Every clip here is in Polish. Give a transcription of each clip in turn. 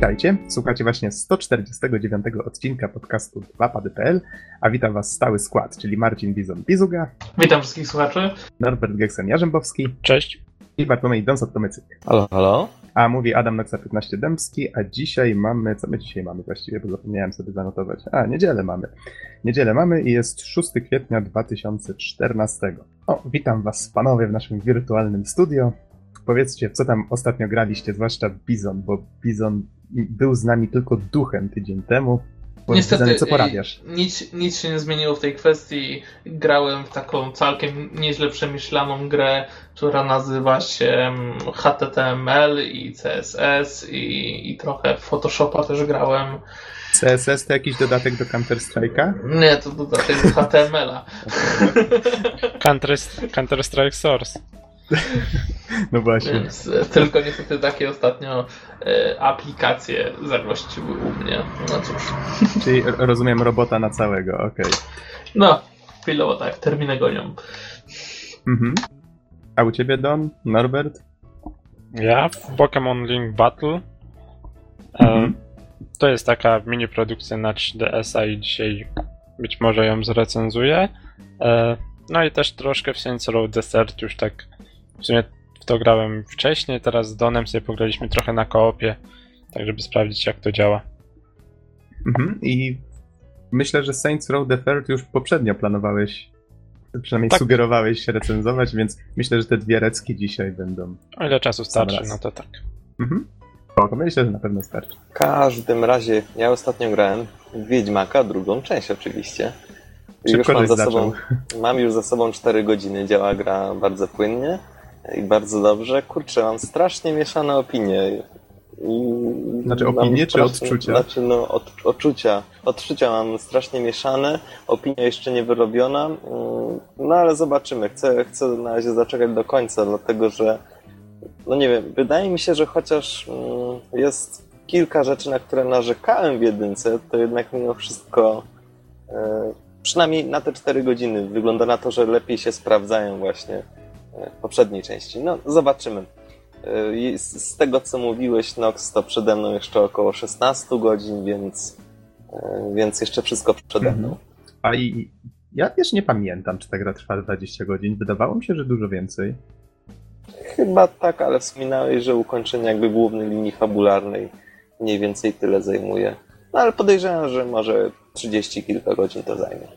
Witajcie, słuchacie właśnie 149 odcinka podcastu 2pady.pl, a witam was stały skład, czyli Marcin Bizon-Bizuga. Witam wszystkich słuchaczy. Norbert Geksen-Jarzębowski. Cześć. I Bartłomiej Donsot-Tomycyk. Halo, halo. A mówi Adam Noxa 15 Dębski, a dzisiaj mamy, co my dzisiaj mamy właściwie, bo zapomniałem sobie zanotować. A, niedzielę mamy. Niedzielę mamy i jest 6 kwietnia 2014. O, witam was panowie w naszym wirtualnym studio. Powiedzcie, co tam ostatnio graliście, zwłaszcza Bizon, bo Bizon był z nami tylko duchem tydzień temu. Bo Niestety, co porabiasz? Nic, nic się nie zmieniło w tej kwestii. Grałem w taką całkiem nieźle przemyślaną grę, która nazywa się mm, HTML i CSS i, i trochę w Photoshopa też grałem. CSS to jakiś dodatek do Counter-Strike'a? Nie, to dodatek do HTML-a. Counter, Counter Strike Source. No właśnie. Więc e, tylko niestety takie ostatnio e, aplikacje zagościły u mnie. No cóż. Czyli rozumiem robota na całego, okej. No, chwilowo tak, terminy gonią. Mhm. A u ciebie Don? Norbert? Ja w Pokémon Link Battle. E, Mhm. to jest taka mini produkcja na 3DS-a i dzisiaj być może ją zrecenzuję. E, no i też troszkę w Saints Row Desert już tak w sumie w to grałem wcześniej, teraz z Donem sobie pograliśmy trochę na koopie, tak żeby sprawdzić jak to działa. Mhm. I myślę, że Saints Row the Third już poprzednio planowałeś, przynajmniej Tak. sugerowałeś recenzować, więc myślę, że te dwie recki dzisiaj będą. O ile czasu starczy, no to tak. Mhm. Spoko, myślę, że na pewno starczy. W każdym razie, ja ostatnio grałem w Wiedźmaka, drugą część oczywiście. I już mam za, zaczął. sobą, mam już za sobą 4 godziny, działa gra bardzo płynnie i bardzo dobrze. Kurczę, mam strasznie mieszane opinie. I Znaczy opinie czy strasznie- odczucia? Znaczy no od, odczucia. Odczucia mam strasznie mieszane, opinia jeszcze nie wyrobiona, mm, no ale zobaczymy. Chcę, chcę na razie zaczekać do końca, dlatego że no nie wiem, wydaje mi się, że chociaż mm, jest kilka rzeczy, na które narzekałem w jedynce, to jednak mimo wszystko e, przynajmniej na te 4 godziny wygląda na to, że lepiej się sprawdzają właśnie w poprzedniej części. No, zobaczymy. E, z tego, co mówiłeś, Nox, to przede mną jeszcze około 16 godzin, więc, e, więc jeszcze wszystko przede mną. Mhm. A i ja też nie pamiętam, czy ta gra trwa 20 godzin. Wydawało mi się, że dużo więcej. Chyba tak, ale wspominałeś, że ukończenie jakby głównej linii fabularnej mniej więcej tyle zajmuje. No ale podejrzewam, że może 30 kilka godzin to zajmie.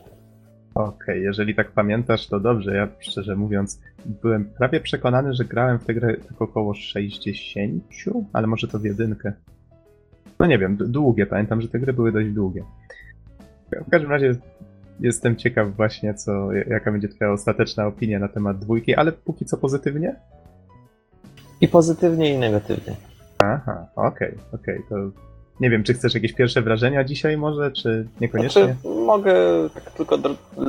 Okej, jeżeli tak pamiętasz, to dobrze. Ja szczerze mówiąc, byłem prawie przekonany, że grałem w tę grę tak około 60, ale może to w jedynkę. No nie wiem, długie. Pamiętam, że te gry były dość długie. W każdym razie jestem ciekaw właśnie, co, jaka będzie twoja ostateczna opinia na temat dwójki, ale póki co pozytywnie? I pozytywnie, i negatywnie. Aha, okej, okej, to nie wiem, czy chcesz jakieś pierwsze wrażenia dzisiaj może, czy niekoniecznie? Znaczy, mogę tak tylko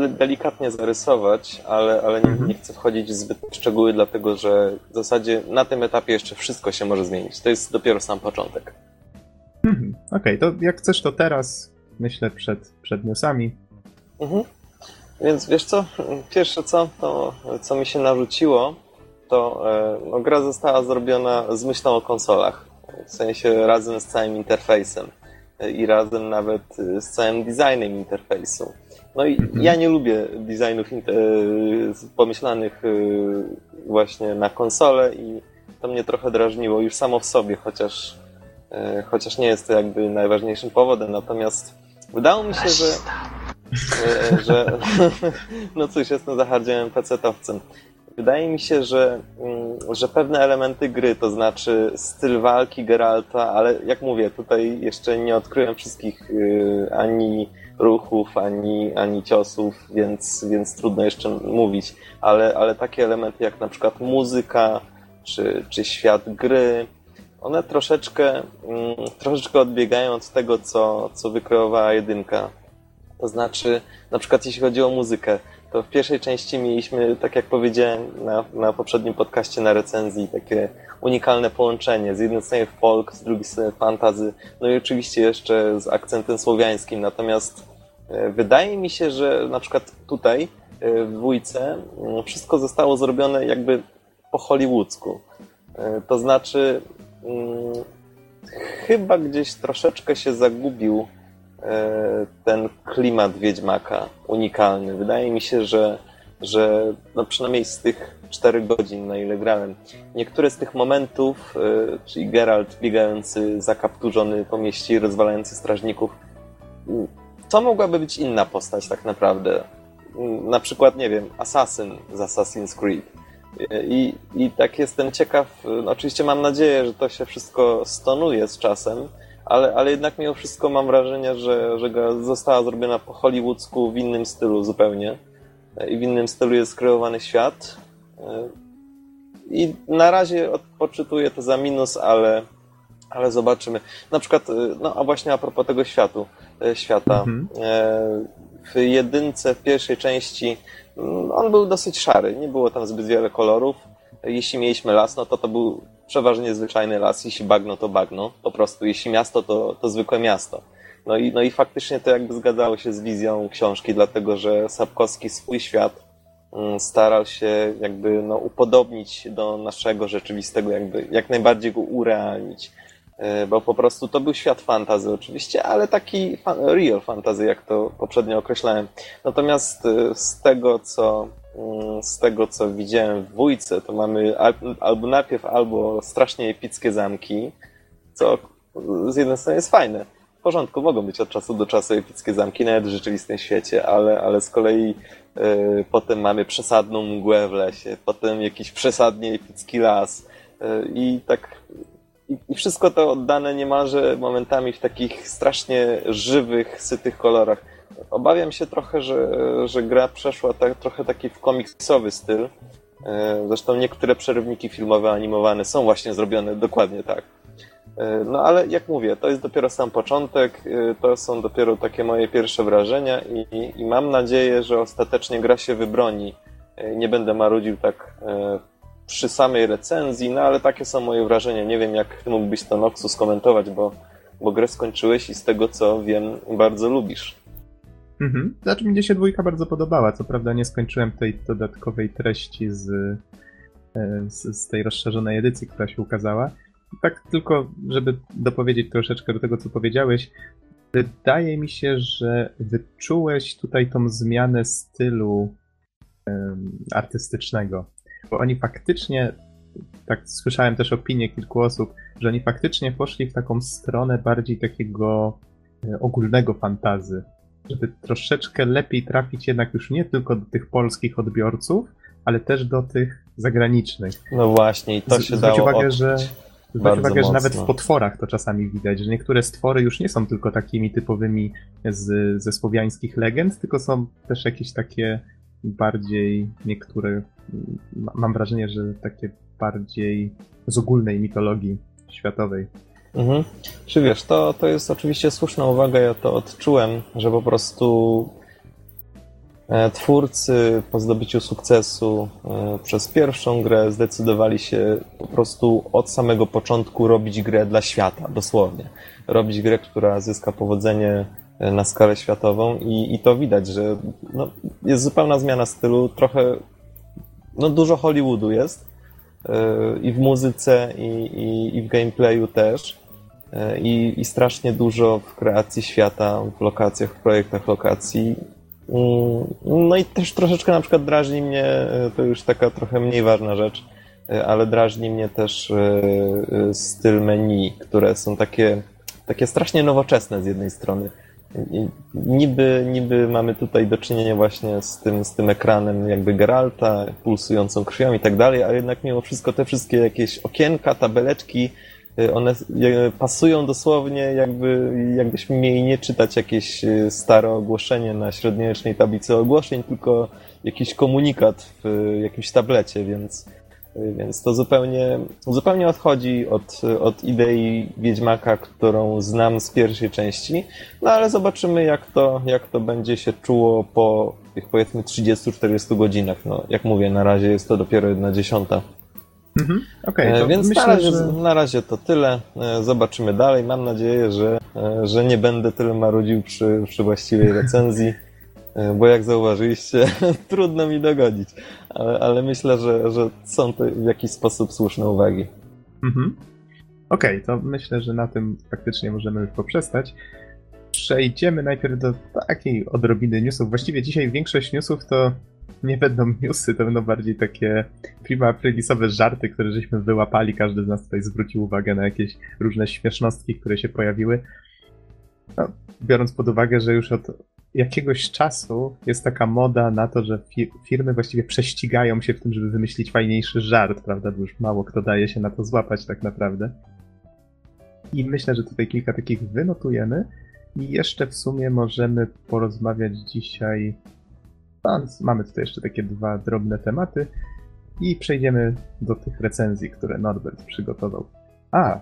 delikatnie zarysować, ale, ale nie, Mhm. nie chcę wchodzić w zbyt szczegóły, dlatego że w zasadzie na tym etapie jeszcze wszystko się może zmienić. To jest dopiero sam początek. Mhm, Okej, to jak chcesz, to teraz, myślę, przed, przed newsami. Mhm. Więc wiesz co, pierwsze co, to co mi się narzuciło, to e, no, gra została zrobiona z myślą o konsolach. W sensie razem z całym interfejsem i razem nawet e, z całym designem interfejsu. No i Mhm. ja nie lubię designów e, pomyślanych e, właśnie na konsolę i to mnie trochę drażniło już samo w sobie, chociaż, chociaż nie jest to jakby najważniejszym powodem. Natomiast wydało mi się, że że no cóż, jestem zahardziałym pecetowcem. Wydaje mi się, że, mm, że pewne elementy gry, to znaczy styl walki Geralta, ale jak mówię, tutaj jeszcze nie odkryłem wszystkich y, ani ruchów, ani, ani ciosów, więc, więc trudno jeszcze mówić, ale, ale takie elementy jak na przykład muzyka, czy, czy świat gry, one troszeczkę, mm, troszeczkę odbiegają od tego, co, co wykreowała jedynka. To znaczy, na przykład jeśli chodzi o muzykę, to w pierwszej części mieliśmy, tak jak powiedziałem na, na poprzednim podcaście na recenzji, takie unikalne połączenie. Z jednej strony folk, z drugiej strony fantazy, no i oczywiście jeszcze z akcentem słowiańskim. Natomiast e, wydaje mi się, że na przykład tutaj e, w dwójce mm, wszystko zostało zrobione jakby po hollywoodzku. E, To znaczy, mm, chyba gdzieś troszeczkę się zagubił ten klimat Wiedźmaka unikalny. Wydaje mi się, że, że no przynajmniej z tych 4 godzin, na ile grałem, niektóre z tych momentów, e, czyli Geralt biegający zakapturzony po mieście rozwalający strażników, to mogłaby być inna postać tak naprawdę. Na przykład, nie wiem, Assassin z Assassin's Creed i, I tak jestem ciekaw, no oczywiście mam nadzieję, że to się wszystko stonuje z czasem, ale, ale jednak mimo wszystko mam wrażenie, że, że została zrobiona po hollywoodzku w innym stylu zupełnie i w innym stylu jest kreowany świat. I na razie odpoczytuję to za minus, ale, ale zobaczymy. Na przykład, no a właśnie a propos tego światu, świata. Mhm. E, w jedynce, w pierwszej części Mm, on był dosyć szary, nie było tam zbyt wiele kolorów. Jeśli mieliśmy las, no to to był przeważnie zwyczajny las, jeśli bagno, to bagno, po prostu. Jeśli miasto, to, to zwykłe miasto. No i, no i faktycznie to jakby zgadzało się z wizją książki, dlatego że Sapkowski swój świat mm, starał się jakby no, upodobnić do naszego rzeczywistego, jakby jak najbardziej go urealnić. E, bo po prostu to był świat fantazy oczywiście, ale taki real fantazy, jak to poprzednio określałem. Natomiast e, z tego, co z tego, co widziałem w dwójce, to mamy albo najpierw albo strasznie epickie zamki, co z jednej strony jest fajne. W porządku, mogą być od czasu do czasu epickie zamki, nawet w rzeczywistym świecie, ale, ale z kolei y, potem mamy przesadną mgłę w lesie, potem jakiś przesadnie epicki las y, i tak i, I wszystko to oddane niemalże momentami w takich strasznie żywych, sytych kolorach. Obawiam się trochę, że, że gra przeszła tak, trochę taki w komiksowy styl. E, zresztą niektóre przerywniki filmowe, animowane są właśnie zrobione dokładnie tak. E, no ale jak mówię, to jest dopiero sam początek, e, to są dopiero takie moje pierwsze wrażenia i, i mam nadzieję, że ostatecznie gra się wybroni. Nie będę marudził tak przy samej recenzji, no ale takie są moje wrażenia. Nie wiem, jak ty mógłbyś to Noxu skomentować, bo, bo grę skończyłeś i z tego co wiem, bardzo lubisz. Mhm. Znaczy, mnie się dwójka bardzo podobała. Co prawda, nie skończyłem tej dodatkowej treści z, e, z, z tej rozszerzonej edycji, która się ukazała. Tak tylko, żeby dopowiedzieć troszeczkę do tego, co powiedziałeś, wydaje mi się, że wyczułeś tutaj tą zmianę stylu um, artystycznego bo oni faktycznie, tak słyszałem też opinię kilku osób, że oni faktycznie poszli w taką stronę bardziej takiego e, ogólnego fantazy, żeby troszeczkę lepiej trafić jednak już nie tylko do tych polskich odbiorców, ale też do tych zagranicznych. No właśnie, i to się Z, dało uwagę, że Zwróć uwagę, że nawet w potworach to czasami widać, że niektóre stwory już nie są tylko takimi typowymi z, ze słowiańskich legend, tylko są też jakieś takie bardziej niektóre, mam wrażenie, że takie bardziej z ogólnej mitologii światowej. Mhm. Czy wiesz, to, to jest oczywiście słuszna uwaga, ja to odczułem, że po prostu e, twórcy po zdobyciu sukcesu e, przez pierwszą grę zdecydowali się po prostu od samego początku robić grę dla świata, dosłownie. Robić grę, która zyska powodzenie na skalę światową i, i to widać, że no, jest zupełna zmiana stylu, trochę, no dużo Hollywoodu jest i w muzyce, i, i, i w gameplayu też. Yy, I, I strasznie dużo w kreacji świata, w lokacjach, w projektach lokacji. Yy, no i też troszeczkę na przykład drażni mnie, to już taka trochę mniej ważna rzecz, ale drażni mnie też styl menu, które są takie, takie strasznie nowoczesne z jednej strony niby, niby mamy tutaj do czynienia właśnie z tym, z tym ekranem jakby Geralta, pulsującą krwią i tak dalej, ale jednak mimo wszystko te wszystkie jakieś okienka, tabeleczki, one pasują dosłownie jakby, jakbyśmy mieli nie czytać jakieś y, stare ogłoszenie na średniowiecznej tablicy ogłoszeń, tylko jakiś komunikat w jakimś tablecie, więc więc to zupełnie, zupełnie odchodzi od, od idei Wiedźmaka, którą znam z pierwszej części. No ale zobaczymy, jak to, jak to będzie się czuło po tych powiedzmy 30-40 godzinach. No, jak mówię, na razie jest to dopiero jedna dziesiąta. Mhm, okay, Więc myślę, na, razie, że... na razie to tyle. E, zobaczymy dalej. Mam nadzieję, że, e, że nie będę tyle marudził przy, przy właściwej recenzji. E, bo jak zauważyliście, trudno mi dogodzić, ale, ale myślę, że, że są to w jakiś sposób słuszne uwagi. Mhm. Okej, to myślę, że na tym faktycznie możemy już poprzestać. Przejdziemy najpierw do takiej odrobiny newsów. Właściwie dzisiaj większość newsów to nie będą newsy, to będą bardziej takie prima aprilisowe żarty, które żeśmy wyłapali. Każdy z nas tutaj zwrócił uwagę na jakieś różne śmiesznostki, które się pojawiły. No, biorąc pod uwagę, że już od jakiegoś czasu jest taka moda na to, że fi- firmy właściwie prześcigają się w tym, żeby wymyślić fajniejszy żart, prawda? Bo już mało kto daje się na to złapać tak naprawdę. I myślę, że tutaj kilka takich wynotujemy. I jeszcze w sumie możemy porozmawiać dzisiaj. Mamy tutaj jeszcze takie dwa drobne tematy. I przejdziemy do tych recenzji, które Norbert przygotował. A,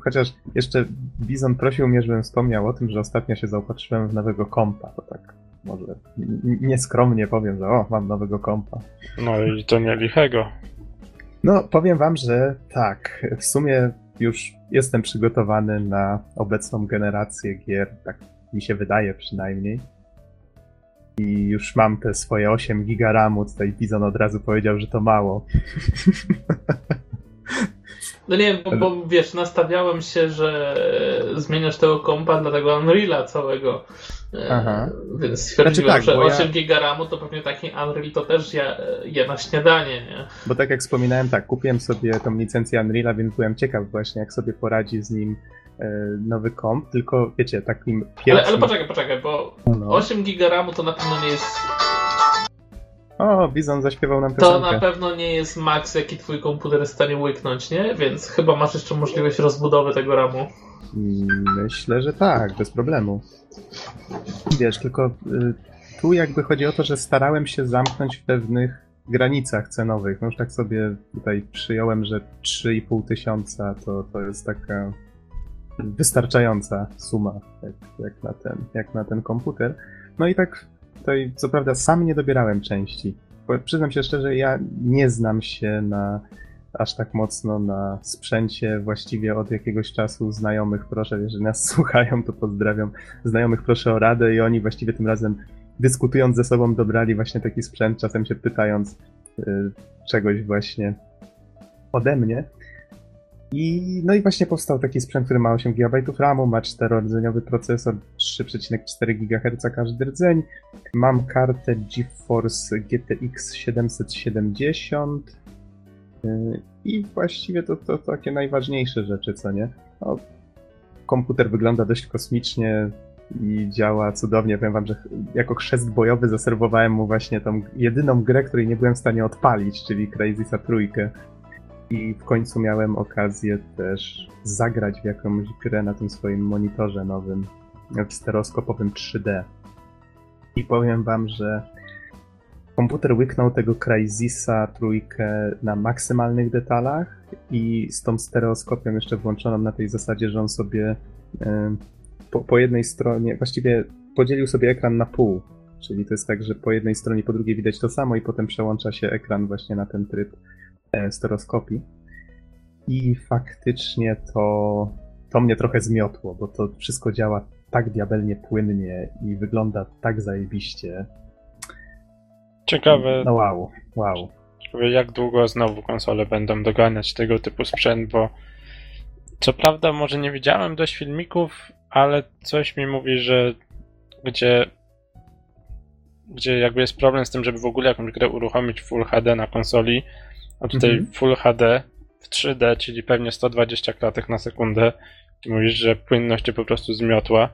chociaż jeszcze Bizon prosił mnie, żebym wspomniał o tym, że ostatnio się zaopatrzyłem w nowego kompa. To tak może nieskromnie powiem, że o, mam nowego kompa. No i to nie lichego. No, powiem wam, że tak, w sumie już jestem przygotowany na obecną generację gier, tak mi się wydaje przynajmniej. I już mam te swoje 8 giga RAMu, tutaj Bizon od razu powiedział, że to mało. No nie, bo, bo wiesz, nastawiałem się, że zmieniasz tego kompa dla tego Unreala całego. E, Aha. Więc stwierdziłem, Znaczy tak, że bo ja- 8 giga RAMu to pewnie taki Unreal to też je, je na śniadanie, nie? Bo tak jak wspominałem, tak, kupiłem sobie tą licencję Unreala, więc byłem ciekaw właśnie, jak sobie poradzi z nim nowy komp, tylko wiecie, takim Ale, pierwszym... ale poczekaj, poczekaj, bo No. 8 giga RAMu to na pewno nie jest O, Bizon zaśpiewał nam To piosenkę. na pewno nie jest maks, jaki twój komputer jest w stanie łyknąć, nie? Więc chyba masz jeszcze możliwość rozbudowy tego RAMu. Myślę, że tak, bez problemu. Wiesz, tylko y, tu jakby chodzi o to, że starałem się zamknąć w pewnych granicach cenowych. No już tak sobie tutaj przyjąłem, że 3,5 tysiąca to, to jest taka wystarczająca suma jak, jak, na ten, jak na ten komputer. No i tak tutaj, co prawda, sam nie dobierałem części. Przyznam się szczerze, ja nie znam się na aż tak mocno na sprzęcie właściwie od jakiegoś czasu znajomych proszę, jeżeli nas słuchają, to pozdrawiam. Znajomych proszę o radę i oni właściwie tym razem dyskutując ze sobą dobrali właśnie taki sprzęt, czasem się pytając y, czegoś właśnie ode mnie. I, no i właśnie powstał taki sprzęt, który ma 8 GB RAMu, ma 4-rdzeniowy procesor, 3,4 GHz każdy rdzeń. Mam kartę GeForce GTX 770, Yy, I właściwie to, to takie najważniejsze rzeczy, co nie? No, komputer wygląda dość kosmicznie i działa cudownie. Powiem wam, że jako chrzest bojowy zaserwowałem mu właśnie tą jedyną grę, której nie byłem w stanie odpalić, czyli Crazysa trójkę. I w końcu miałem okazję też zagrać w jakąś grę na tym swoim monitorze nowym, w stereoskopowym 3D. I powiem wam, że komputer łyknął tego Crysisa trójkę na maksymalnych detalach i z tą stereoskopią jeszcze włączoną na tej zasadzie, że on sobie y, po, po jednej stronie, właściwie podzielił sobie ekran na pół. Czyli to jest tak, że po jednej stronie, po drugiej widać to samo i potem przełącza się ekran właśnie na ten tryb e, stereoskopii. I faktycznie to, to mnie trochę zmiotło, bo to wszystko działa tak diabelnie płynnie i wygląda tak zajebiście. Ciekawe, No wow, wow. jak długo znowu konsole będą doganiać tego typu sprzęt, bo co prawda może nie widziałem dość filmików, ale coś mi mówi, że gdzie gdzie jakby jest problem z tym, żeby w ogóle jakąś grę uruchomić Full HD na konsoli, a tutaj Mhm. Full HD w 3D, czyli pewnie 120 klatek na sekundę, ty mówisz, że płynność cię po prostu zmiotła.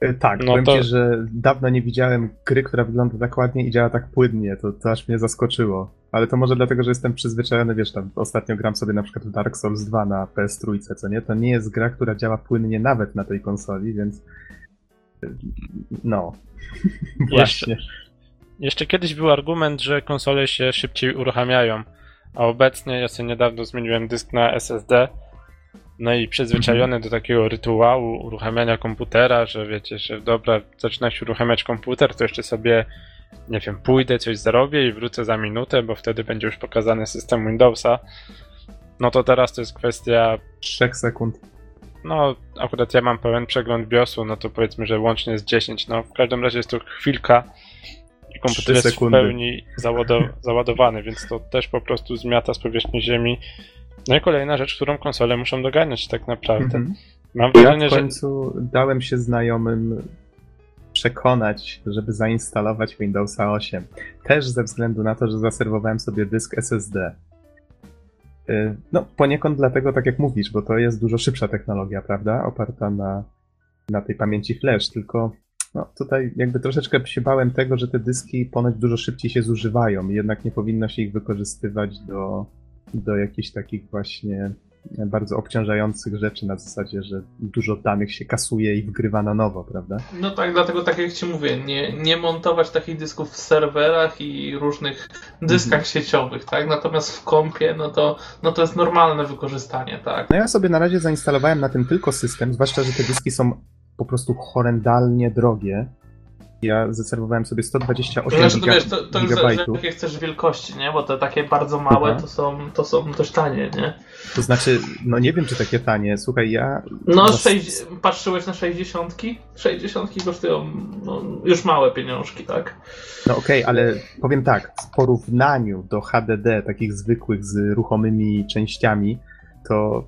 E, Tak, No powiem to- ci, że dawno nie widziałem gry, która wygląda tak ładnie i działa tak płynnie, to, to aż mnie zaskoczyło. Ale to może dlatego, że jestem przyzwyczajony, wiesz, tam ostatnio gram sobie na przykład w Dark Souls 2 na PS3, co nie? To nie jest gra, która działa płynnie nawet na tej konsoli, więc e, no. Właśnie. Jeszcze kiedyś był argument, że konsole się szybciej uruchamiają, a obecnie ja sobie niedawno zmieniłem dysk na SSD. No i przyzwyczajony do takiego rytuału uruchamiania komputera, że wiecie, że dobra, zaczyna się uruchamiać komputer, to jeszcze sobie, nie wiem, pójdę, coś zrobię i wrócę za minutę, bo wtedy będzie już pokazany system Windowsa. No to teraz to jest kwestia, Trzech sekund. no akurat ja mam pełen przegląd BIOSu, no to powiedzmy, że łącznie jest 10. No w każdym razie jest to chwilka komputer jest sekundy. w pełni załadowany, więc to też po prostu zmiata z powierzchni ziemi No i kolejna rzecz, którą konsole muszą doganiać tak naprawdę. Mhm. Mam Ja wrażenie, w że końcu dałem się znajomym przekonać, żeby zainstalować Windowsa 8. Też ze względu na to, że zaserwowałem sobie dysk SSD. Y, No, poniekąd dlatego, tak jak mówisz, bo to jest dużo szybsza technologia, prawda? Oparta na, na tej pamięci flash, tylko no, tutaj jakby troszeczkę się bałem tego, że te dyski ponoć dużo szybciej się zużywają jednak nie powinno się ich wykorzystywać do, do jakichś takich właśnie bardzo obciążających rzeczy na zasadzie, że dużo danych się kasuje i wgrywa na nowo, prawda? No tak, dlatego tak jak ci mówię, nie, nie montować takich dysków w serwerach i różnych dyskach Mhm. sieciowych, tak? Natomiast w kompie, no to, no to jest normalne wykorzystanie, tak? No ja sobie na razie zainstalowałem na tym tylko system, zwłaszcza, że te dyski są po prostu horrendalnie drogie. Ja zaserwowałem sobie 128 Znaczy, to giga, wiesz, to, to już jakie chcesz wielkości, nie? Bo te takie bardzo małe Aha. to są, to są dość tanie, nie? To znaczy, no nie wiem, czy takie tanie. Słuchaj, ja... No, za- sześć, patrzyłeś na 60? 60 kosztują no, już małe pieniążki, tak? No okej, ale powiem tak, w porównaniu do HDD, takich zwykłych z ruchomymi częściami, to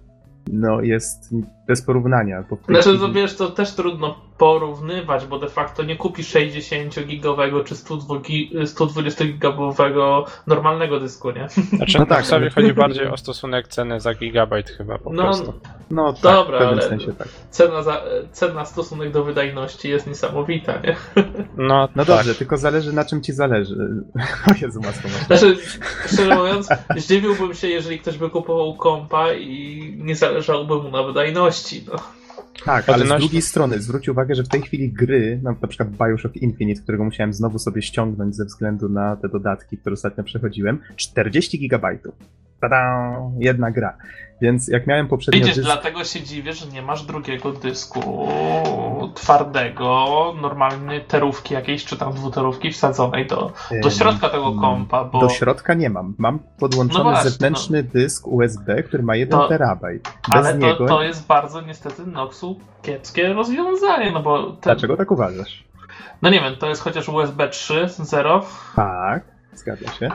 no jest bez porównania. Bo Znaczy, to chwili- wiesz, to też trudno porównywać, bo de facto nie kupisz 60-gigowego czy 120-gigabowego normalnego dysku, nie? Znaczy, No no tak, tak, sobie ale- chodzi bardziej o stosunek ceny za gigabajt chyba po No, prostu. No tak, Dobra, w pewnym ale- sensie tak. Cena, za, cena stosunek do wydajności jest niesamowita, nie? No, No tak. dobrze, tylko zależy na czym ci zależy. O Jezu, masło. Znaczy, szczerze mówiąc, zdziwiłbym się, jeżeli ktoś by kupował kompa i nie zależałoby mu na wydajności, no. Tak, ale z drugiej strony zwróć uwagę, że w tej chwili gry, na przykład Bioshock Infinite, którego musiałem znowu sobie ściągnąć ze względu na te dodatki, które ostatnio przechodziłem, 40 gigabajtów. Tada! Jedna gra. Więc jak miałem poprzednio Widzisz, dysk... dlatego się dziwię, że nie masz drugiego dysku twardego, normalnej terówki jakiejś, czy tam dwuterówki wsadzonej do, do środka tego mm, kompa, bo... Do środka nie mam. Mam podłączony No właśnie, zewnętrzny dysk USB, który ma 1 To- terabajt. Bez Ale to, niego... to jest bardzo niestety Noxu kiepskie rozwiązanie, no bo ten, Dlaczego tak uważasz? no nie wiem, to jest chociaż USB 3.0, Tak, zgadza się.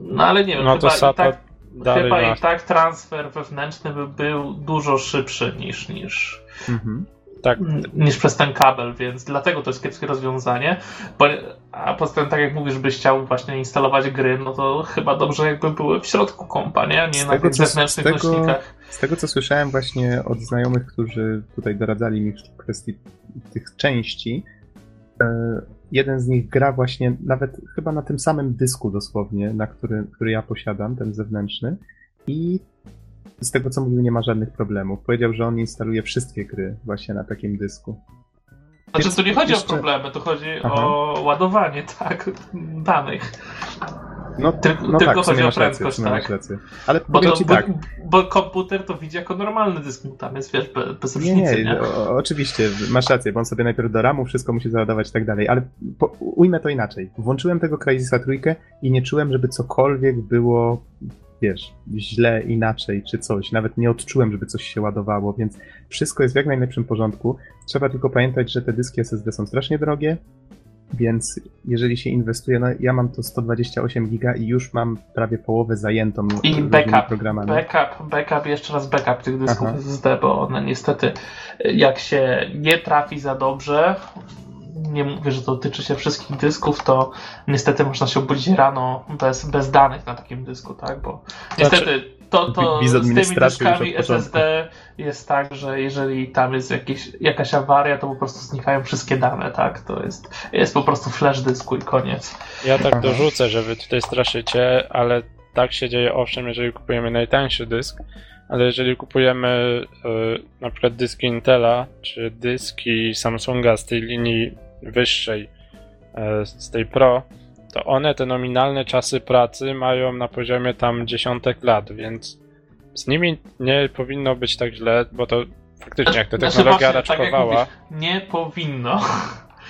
no ale nie wiem, No to chyba, i SATA tak, dalej chyba i tak transfer wewnętrzny by był dużo szybszy niż, niż, Mhm. Tak, niż przez ten kabel, więc dlatego to jest kiepskie rozwiązanie. Bo, a poza tym, tak jak mówisz, byś chciał właśnie instalować gry, no to chyba dobrze jakby były w środku kompa, nie? Nie Z na tego, tych co- zewnętrznych tego- nośnikach. Z tego, co słyszałem właśnie od znajomych, którzy tutaj doradzali mi w kwestii tych części, e, jeden z nich gra właśnie nawet chyba na tym samym dysku dosłownie, na który, który ja posiadam, ten zewnętrzny i z tego, co mówił, nie ma żadnych problemów. Powiedział, że on instaluje wszystkie gry właśnie na takim dysku. Znaczy, Więc tu nie chodzi jeszcze- o problemy, tu chodzi Aha. o ładowanie, tak, danych. No, Tylko- no tylko tak, w sumie chodzi o rację, prędkość, sumie tak? rację. Ale Bo, to, bo, tak, bo komputer to widzi jako normalny dysk, tam jest, wiesz, be- bez różnicy, nie? nie, o, oczywiście, masz rację, bo on sobie najpierw do ramu wszystko musi załadować i tak dalej, ale po, ujmę to inaczej. Włączyłem tego Crysisa trójkę i nie czułem, żeby cokolwiek było, wiesz, źle, inaczej czy coś. Nawet nie odczułem, żeby coś się ładowało, więc wszystko jest w jak najlepszym porządku. Trzeba tylko pamiętać, że te dyski SSD są strasznie drogie, więc jeżeli się inwestuje, no ja mam to 128 giga i już mam prawie połowę zajętą I backup, programami. backup, backup, jeszcze raz backup tych dysków Aha. SSD, bo one niestety, jak się nie trafi za dobrze, nie mówię, że to dotyczy się wszystkich dysków, to niestety można się obudzić rano bez, bez danych na takim dysku, tak? Bo niestety to, to z tymi dyskami. SSD jest tak, że jeżeli tam jest jakieś, jakaś awaria, to po prostu znikają wszystkie dane, tak? To jest, jest po prostu flash dysku i koniec. ja tak dorzucę, że wy tutaj straszycie, ale tak się dzieje owszem, jeżeli kupujemy najtańszy dysk, ale jeżeli kupujemy e, na przykład dyski Intela, czy dyski Samsunga z tej linii wyższej, e, z tej Pro, to one te nominalne czasy pracy mają na poziomie tam dziesiątek lat, więc z nimi nie powinno być tak źle, bo to faktycznie jak ta Znaczy technologia właśnie, tak jak raczkowała, mówisz, nie powinno.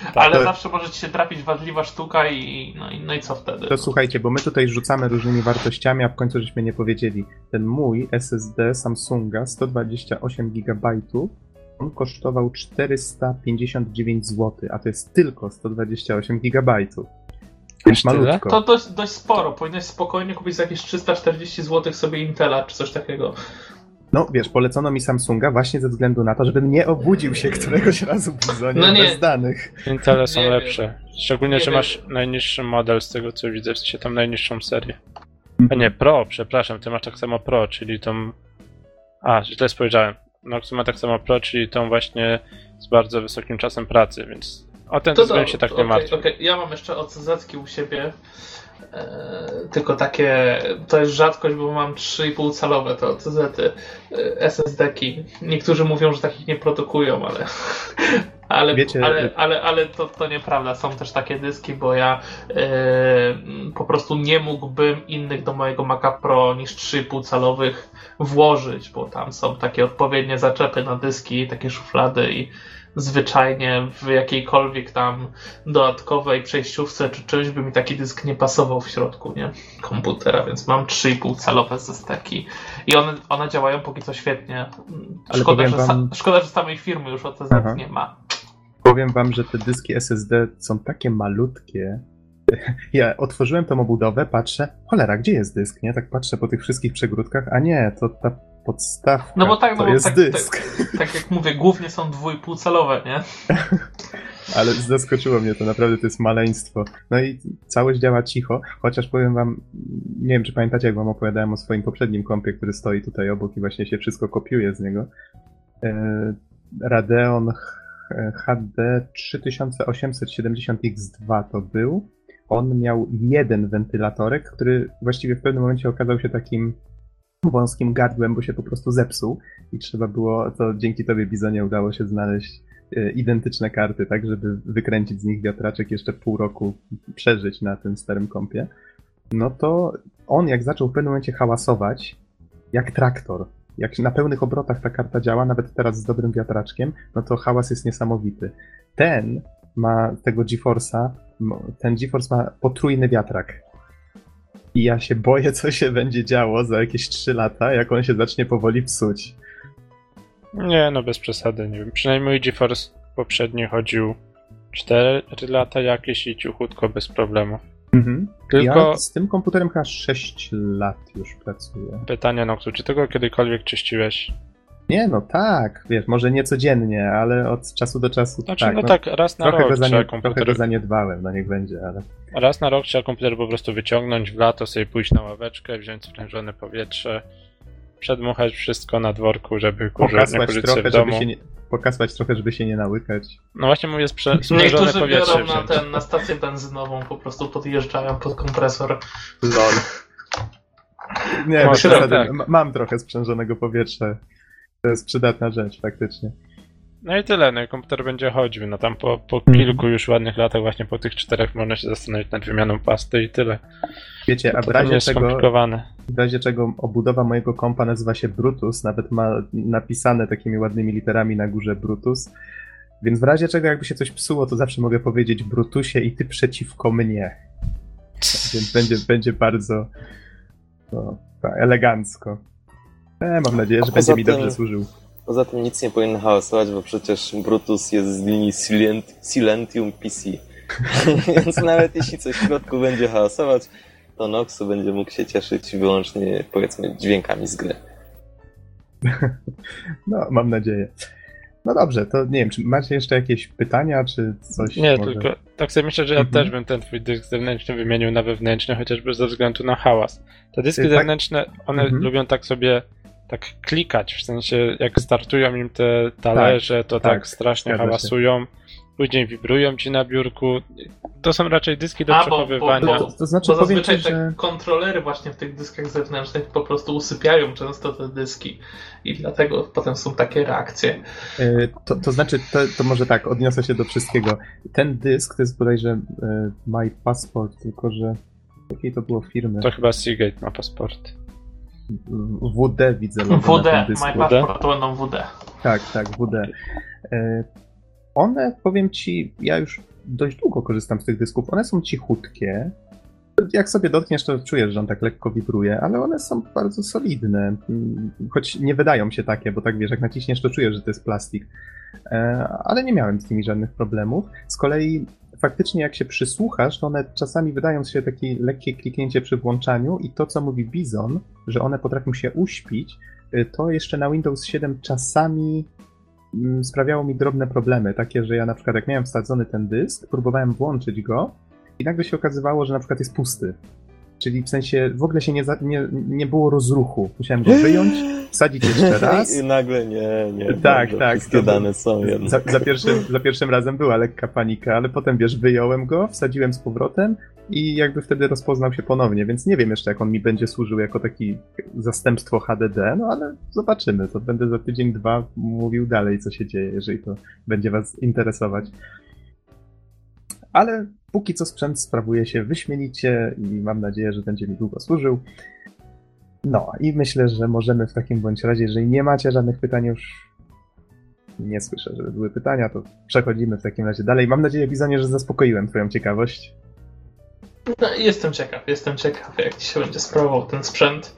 Tak. Ale To- zawsze może ci się trafić wadliwa sztuka i no, i no i co wtedy? To słuchajcie, bo my tutaj rzucamy różnymi wartościami, a w końcu żeśmy nie powiedzieli. Ten mój SSD Samsunga 128 GB, on kosztował 459 zł, a to jest tylko 128 GB. Tyle? To dość, dość sporo. Powinieneś spokojnie kupić za jakieś 340 zł sobie Intela czy coś takiego. No wiesz, polecono mi Samsunga właśnie ze względu na to, żebym nie obudził się któregoś razu w bizonie No nie. bez danych. Intele są Nie wiem. lepsze. Szczególnie, Nie że wiem. masz najniższy model z tego co widzę, w sensie tam najniższą serię. A Mhm. nie, Pro, przepraszam, ty masz tak samo Pro, czyli tą... A, źle spojrzałem. Noxu ma tak samo Pro, czyli tą właśnie z bardzo wysokim czasem pracy, więc o ten dysk bym się tak nie okej, martwił. okej. Ja mam jeszcze OCZ u siebie. E, tylko takie, to jest rzadkość, bo mam 3,5 calowe te OCZ, -y, SSD-ki. Niektórzy mówią, że takich nie produkują, ale, ale, Wiecie- ale, ale, ale to, to nieprawda. Są też takie dyski, bo ja e, po prostu nie mógłbym innych do mojego Maca Pro niż 3,5 calowych włożyć, bo tam są takie odpowiednie zaczepy na dyski, takie szuflady i zwyczajnie w jakiejkolwiek tam dodatkowej przejściówce czy czymś by mi taki dysk nie pasował w środku nie? komputera, więc mam 3,5 calowe zesteki i one, one działają póki co świetnie. Szkoda, że, wam- szkoda, że samej firmy już OTZ Aha. nie ma. Powiem wam, że te dyski SSD są takie malutkie. Ja otworzyłem tą obudowę, patrzę, cholera, gdzie jest dysk, nie? Tak patrzę po tych wszystkich przegródkach, a nie, to ta podstawka, No bo tak, no to bo jest tak- dysk. Tak jak mówię, głównie są 2,5 calowe, nie? Ale zaskoczyło mnie to, naprawdę to jest maleństwo. No i całość działa cicho, chociaż powiem wam, nie wiem czy pamiętacie, jak wam opowiadałem o swoim poprzednim kompie, który stoi tutaj obok i właśnie się wszystko kopiuje z niego. E, Radeon HD 3870X2 to był. On miał jeden wentylatorek, który właściwie w pewnym momencie okazał się takim wąskim gardłem, bo się po prostu zepsuł i trzeba było, to dzięki tobie Bizonie udało się znaleźć e, identyczne karty, tak, żeby wykręcić z nich wiatraczek jeszcze pół roku przeżyć na tym starym kompie. No to on jak zaczął w pewnym momencie hałasować, jak traktor, jak na pełnych obrotach ta karta działa, nawet teraz z dobrym wiatraczkiem, no to hałas jest niesamowity. Ten ma tego GeForce'a, ten GeForce ma potrójny wiatrak. I ja się boję, co się będzie działo za jakieś 3 lata, jak on się zacznie powoli psuć. Nie, no bez przesady, nie wiem. Przynajmniej GeForce poprzedni chodził 4 lata jakieś i ciuchutko bez problemu. Mhm. Tylko Ja z tym komputerem chyba 6 lat już pracuję. pytanie Noxu, czy tego kiedykolwiek czyściłeś? Nie, no tak, wiesz, może nie codziennie, ale od czasu do czasu Znaczy, tak. no tak, raz na trochę, rok go trzeba zanie, trochę komputer go zaniedbałem, no niech będzie, ale... Raz na rok trzeba komputer po prostu wyciągnąć w lato, sobie pójść na ławeczkę, wziąć sprężone powietrze, przedmuchać wszystko na dworku, żeby kurze, nie Pokasłać kurzyć trochę, żeby domu. się nie, pokasać trochę, żeby się nie nałykać. No właśnie mówię, sprze- sprężone Niektórzy powietrze biorą na, ten, na stację benzynową, po prostu podjeżdżają pod kompresor. Lol. Nie, No, tak, tak. mam trochę sprzężonego powietrza. To jest przydatna rzecz, faktycznie. No i tyle, no i komputer będzie chodził, no tam po, po Mhm. kilku już ładnych latach, właśnie po tych czterech można się zastanowić nad wymianą pasty i tyle. Wiecie, a w razie czego. W razie czego obudowa mojego kompa nazywa się Brutus, nawet ma napisane takimi ładnymi literami na górze Brutus. Więc w razie czego jakby się coś psuło, to zawsze mogę powiedzieć Brutusie i ty przeciwko mnie. Więc będzie, będzie bardzo no, tak, elegancko. E, mam nadzieję, że będzie mi tym- dobrze służył. Poza tym nic nie powinno hałasować, bo przecież Brutus jest z linii Silent, Silentium PC. Więc nawet jeśli coś w środku będzie hałasować, to Noxu będzie mógł się cieszyć wyłącznie, powiedzmy, dźwiękami z gry. No, mam nadzieję. No dobrze, to nie wiem, czy macie jeszcze jakieś pytania, czy coś? Nie, może... tylko tak sobie myślę, że ja Mhm. też bym ten twój dysk zewnętrzny wymienił na wewnętrzny, chociażby ze względu na hałas. Te dyski Y, tak- zewnętrzne, one Mhm. lubią tak sobie tak klikać, w sensie jak startują im te talerze, to tak, tak, strasznie hałasują, później wibrują ci na biurku. To są raczej dyski do A, bo- bo- przechowywania. bo- To, to znaczy, Bo zazwyczaj ci, te że... kontrolery właśnie w tych dyskach zewnętrznych po prostu usypiają często te dyski i dlatego potem są takie reakcje. E, To, to znaczy, to, to może tak, odniosę się do wszystkiego. Ten dysk to jest bodajże e, My Passport, tylko że jakiej to było firmy? To chyba Seagate ma paszport. WD widzę WD, tym dysku. My Passport to będą WD. Tak, tak, WD. E, One, powiem ci, ja już dość długo korzystam z tych dysków. One są cichutkie. Jak sobie dotkniesz, to czujesz, że on tak lekko wibruje, ale one są bardzo solidne. Mm, Choć nie wydają się takie, bo tak wiesz, jak naciśniesz, to czujesz, że to jest plastik. E, Ale nie miałem z nimi żadnych problemów. Z kolei faktycznie jak się przysłuchasz, to one czasami wydają się takie lekkie kliknięcie przy włączaniu i to, co mówi Bizon, że one potrafią się uśpić, y, to jeszcze na Windows 7 czasami mm, sprawiało mi drobne problemy, takie, że ja na przykład jak miałem wsadzony ten dysk, próbowałem włączyć go i nagle się okazywało, że na przykład jest pusty. Czyli w sensie w ogóle się nie, za, nie, nie było rozruchu. Musiałem go wyjąć, wsadzić jeszcze raz. I nagle nie, nie. Tak, dobra, tak, Wszystkie to- dane są jednak. Za, za, pierwszym, za pierwszym razem była lekka panika, ale potem wiesz, wyjąłem go, wsadziłem z powrotem i jakby wtedy rozpoznał się ponownie, więc nie wiem jeszcze, jak on mi będzie służył jako taki zastępstwo HDD, no ale zobaczymy. To będę za tydzień, dwa mówił dalej, co się dzieje, jeżeli to będzie Was interesować. Ale póki co sprzęt sprawuje się wyśmienicie i mam nadzieję, że będzie mi długo służył. No i myślę, że możemy w takim bądź razie, jeżeli nie macie żadnych pytań już nie słyszę, żeby były pytania, to przechodzimy w takim razie dalej. Mam nadzieję, Bizonie, że zaspokoiłem Twoją ciekawość. No, jestem ciekaw, jestem ciekaw, jak ci się będzie sprawował ten sprzęt.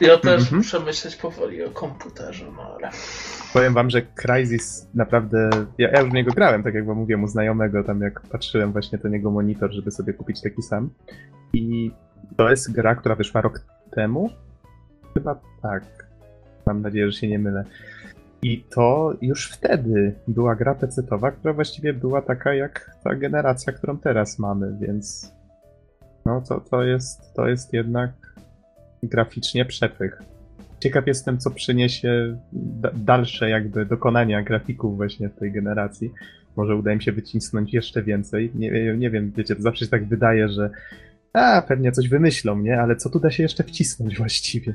Ja też Mhm. muszę myśleć powoli o komputerze, no ale. Powiem Wam, że Crysis naprawdę. Ja, ja już w niego grałem, tak jak Wam mówiłem, u znajomego, tam jak patrzyłem właśnie ten jego monitor, żeby sobie kupić taki sam. I to jest gra, która wyszła rok temu. Chyba tak. Mam nadzieję, że się nie mylę. I to już wtedy była gra PC-towa, która właściwie była taka jak ta generacja, którą teraz mamy, więc no to, to, jest, to jest jednak graficznie przepych. Ciekaw jestem, co przyniesie da- dalsze jakby dokonania grafików właśnie w tej generacji. Może uda im się wycisnąć jeszcze więcej. Nie, nie wiem, wiecie, to zawsze się tak wydaje, że a, pewnie coś wymyślą, nie? Ale co tu da się jeszcze wcisnąć właściwie?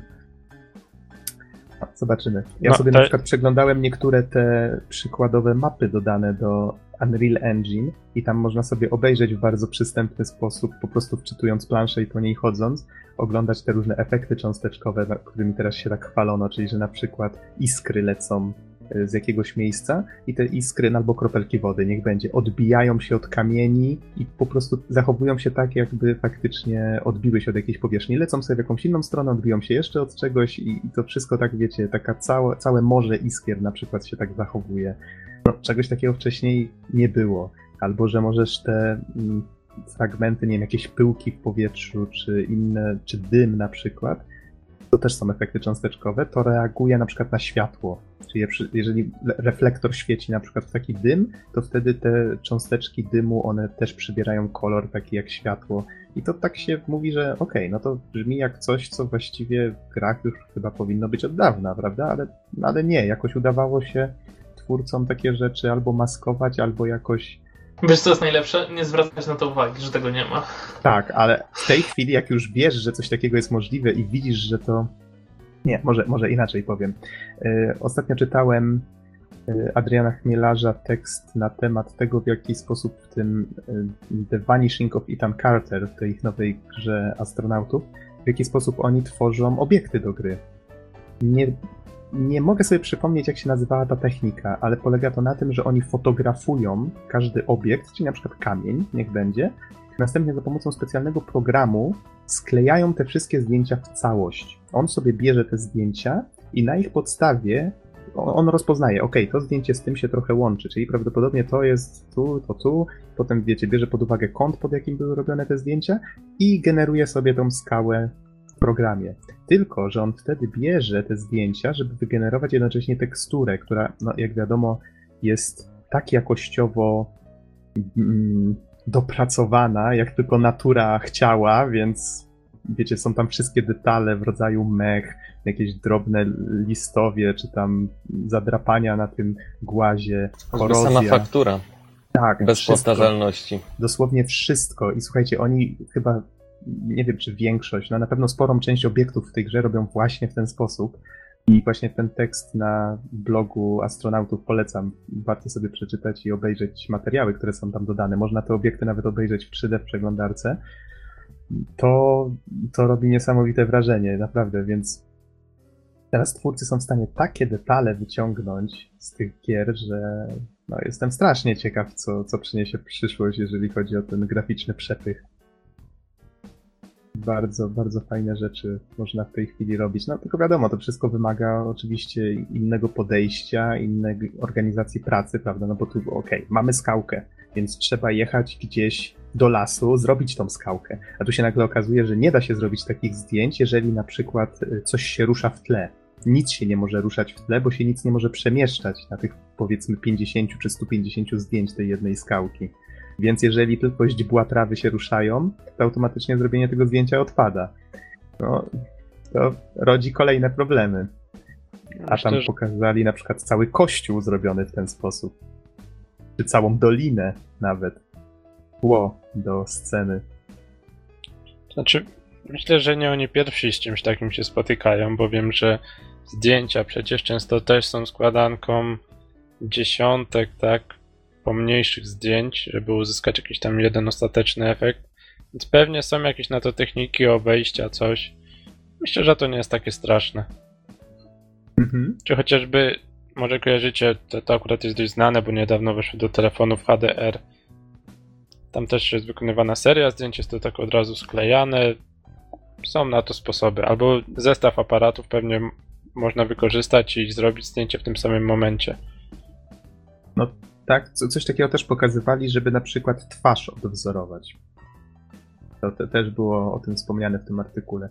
No, zobaczymy. Ja No, sobie to- na przykład przeglądałem niektóre te przykładowe mapy dodane do Unreal Engine i tam można sobie obejrzeć w bardzo przystępny sposób, po prostu wczytując planszę i po niej chodząc, oglądać te różne efekty cząsteczkowe, którymi teraz się tak chwalono, czyli że na przykład iskry lecą y, z jakiegoś miejsca i te iskry albo kropelki wody, niech będzie, odbijają się od kamieni i po prostu zachowują się tak, jakby faktycznie odbiły się od jakiejś powierzchni. Lecą sobie w jakąś inną stronę, odbiją się jeszcze od czegoś i, i to wszystko tak, wiecie, taka całe, całe morze iskier na przykład się tak zachowuje. No, czegoś takiego wcześniej nie było. Albo, że możesz te mm, fragmenty, nie wiem, jakieś pyłki w powietrzu, czy inne, czy dym na przykład, to też są efekty cząsteczkowe, to reaguje na przykład na światło. Czyli jeżeli le- reflektor świeci na przykład w taki dym, to wtedy te cząsteczki dymu, one też przybierają kolor taki jak światło. I to tak się mówi, że okej, no to brzmi jak coś, co właściwie w grach już chyba powinno być od dawna, prawda? Ale, ale nie, jakoś udawało się twórcom takie rzeczy albo maskować, albo jakoś Wiesz, co jest najlepsze? Nie zwracać na to uwagi, że tego nie ma. Tak, ale w tej chwili, jak już wiesz, że coś takiego jest możliwe i widzisz, że to. Nie, może, może inaczej powiem. Yy, Ostatnio czytałem yy, Adriana Chmielarza tekst na temat tego, w jaki sposób w tym yy, The Vanishing of Ethan Carter, w tej ich nowej grze astronautów, w jaki sposób oni tworzą obiekty do gry. Nie, nie mogę sobie przypomnieć, jak się nazywała ta technika, ale polega to na tym, że oni fotografują każdy obiekt, czyli na przykład kamień, niech będzie, Następnie za pomocą specjalnego programu sklejają te wszystkie zdjęcia w całość. On sobie bierze te zdjęcia i na ich podstawie on rozpoznaje, ok, to zdjęcie z tym się trochę łączy, czyli prawdopodobnie to jest tu, to tu, potem wiecie, bierze pod uwagę kąt, pod jakim były robione te zdjęcia i generuje sobie tą skałę programie. Tylko, że on wtedy bierze te zdjęcia, żeby wygenerować jednocześnie teksturę, która, no, jak wiadomo, jest tak jakościowo mm, dopracowana, jak tylko natura chciała, więc wiecie, są tam wszystkie detale w rodzaju mech, jakieś drobne listowie, czy tam zadrapania na tym głazie, korozja. sama faktura, tak, bez wszystko powtarzalności. dosłownie wszystko. I słuchajcie, oni chyba, nie wiem czy większość, no na pewno sporą część obiektów w tej grze robią właśnie w ten sposób. I właśnie ten tekst na blogu astronautów polecam. Warto sobie przeczytać i obejrzeć materiały, które są tam dodane. Można te obiekty nawet obejrzeć w 3D w przeglądarce. To, to robi niesamowite wrażenie, naprawdę, więc teraz twórcy są w stanie takie detale wyciągnąć z tych gier, że no, jestem strasznie ciekaw, co, co przyniesie przyszłość, jeżeli chodzi o ten graficzny przepych. Bardzo, bardzo fajne rzeczy można w tej chwili robić. No tylko wiadomo, to wszystko wymaga oczywiście innego podejścia, innej organizacji pracy, prawda? No bo tu, okej, mamy skałkę. więc trzeba jechać gdzieś do lasu, zrobić tą skałkę. A tu się nagle okazuje, że nie da się zrobić takich zdjęć, jeżeli na przykład y, coś się rusza w tle. Nic się nie może ruszać w tle, bo się nic nie może przemieszczać na tych powiedzmy 50 czy 150 zdjęć tej jednej skałki. Więc jeżeli tylko źdźbła trawy się ruszają, to automatycznie zrobienie tego zdjęcia odpada. No, to rodzi kolejne problemy. A tam pokazali na przykład cały kościół zrobiony w ten sposób. Czy całą dolinę nawet. Tło do sceny. Znaczy, myślę, że nie oni pierwsi z czymś takim się spotykają, bo wiem, że zdjęcia przecież często też są składanką dziesiątek, tak, pomniejszych zdjęć, żeby uzyskać jakiś tam jeden ostateczny efekt. Więc pewnie są jakieś na to techniki obejścia, coś. Myślę, że to nie jest takie straszne. Mhm. Czy chociażby, może kojarzycie, to, to akurat jest dość znane, bo niedawno weszły do telefonów HDR. Tam też jest wykonywana seria zdjęć, jest to tak od razu sklejane. Są na to sposoby. Albo zestaw aparatów pewnie można wykorzystać i zrobić zdjęcie w tym samym momencie. Tak, co, coś takiego też pokazywali, żeby na przykład twarz odwzorować. To te, też było o tym wspomniane w tym artykule.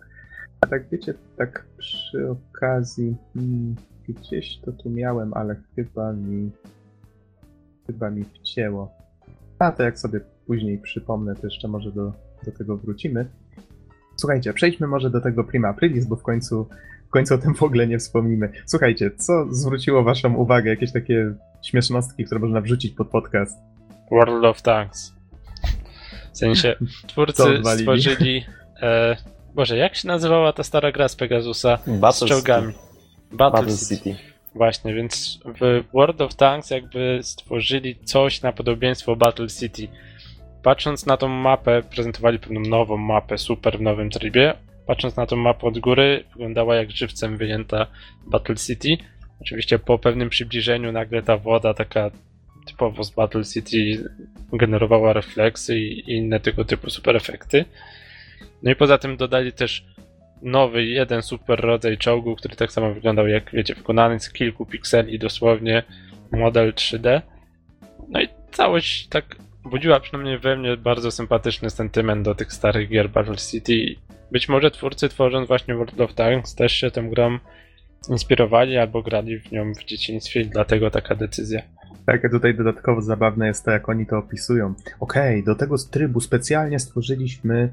A tak wiecie, tak przy okazji, hmm, gdzieś to tu miałem, ale chyba mi, chyba mi wcięło. A to jak sobie później przypomnę, to jeszcze może do, do tego wrócimy. Słuchajcie, przejdźmy może do tego Prima Aprilis, bo w końcu, w końcu o tym w ogóle nie wspomnimy. Słuchajcie, co zwróciło waszą uwagę? Jakieś takie śmiesznostki, które można wrzucić pod podcast? World of Tanks. W sensie, twórcy stworzyli... E, Boże, jak się nazywała ta stara gra z Pegasusa? Z Battle czołgami. City. Battle, Battle City. City. Właśnie, więc w World of Tanks jakby stworzyli coś na podobieństwo Battle City. Patrząc na tą mapę, prezentowali pewną nową mapę, super w nowym trybie. Patrząc na tą mapę od góry, wyglądała jak żywcem wyjęta Battle City. Oczywiście po pewnym przybliżeniu nagle ta woda taka typowo z Battle City generowała refleksy i inne tego typu super efekty. No i poza tym dodali też nowy, jeden super rodzaj czołgu, który tak samo wyglądał jak, wiecie, wykonany z kilku pikseli dosłownie model 3D. No i całość tak budziła przynajmniej we mnie bardzo sympatyczny sentyment do tych starych gier Battle City. Być może twórcy tworząc właśnie World of Tanks też się tą grą inspirowali albo grali w nią w dzieciństwie i dlatego taka decyzja. Tak, tutaj dodatkowo zabawne jest to, jak oni to opisują. Okej, do tego trybu specjalnie stworzyliśmy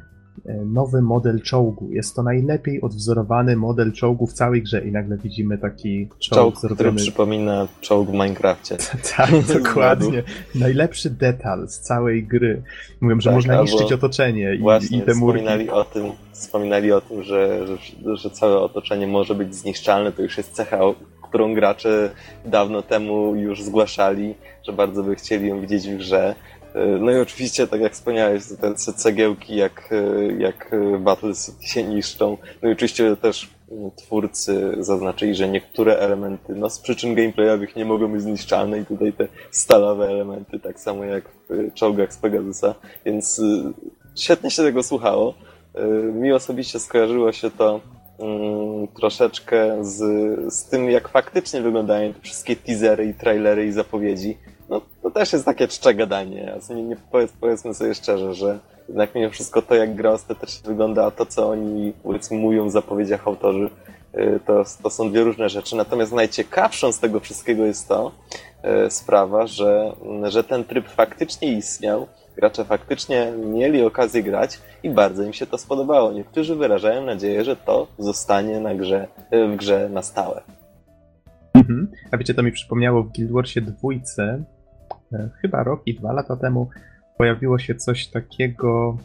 nowy model czołgu. Jest to najlepiej odwzorowany model czołgu w całej grze i nagle widzimy taki czołg, Czołg, który zrobiony... przypomina czołg w Minecrafcie. Tak, dokładnie. Najlepszy detal z całej gry. Mówią, że Tak, można niszczyć otoczenie i, Właśnie i te murki. wspominali o tym, wspominali o tym że, że, że całe otoczenie może być zniszczalne. To już jest cecha, którą gracze dawno temu już zgłaszali, że bardzo by chcieli ją widzieć w grze. E, No i oczywiście, tak jak wspomniałeś, te ce- cegiełki jak, e, jak Battle City się niszczą. No i oczywiście też mm, twórcy zaznaczyli, że niektóre elementy no, z przyczyn gameplayowych nie mogą być zniszczalne i tutaj te stalowe elementy, tak samo jak w e, czołgach z Pegasusa, więc świetnie się tego słuchało. Mi osobiście skojarzyło się to mm, troszeczkę z, z tym, jak faktycznie wyglądają te wszystkie teasery i trailery i zapowiedzi. To też jest takie czcze gadanie. Nie, nie, powiedz, powiedzmy sobie szczerze, że jednak mimo wszystko to, jak gra ostatecznie wygląda, a to, co oni powiedzmy mówią w zapowiedziach autorzy, y, to, to są dwie różne rzeczy. Natomiast najciekawszą z tego wszystkiego jest to y, sprawa, że, że ten tryb faktycznie istniał, gracze faktycznie mieli okazję grać i bardzo im się to spodobało. Niektórzy wyrażają nadzieję, że to zostanie na grze, w grze na stałe. Mhm. A wiecie, to mi przypomniało w Guild Warsie dwójce, e, chyba rok i dwa lata temu, pojawiło się coś takiego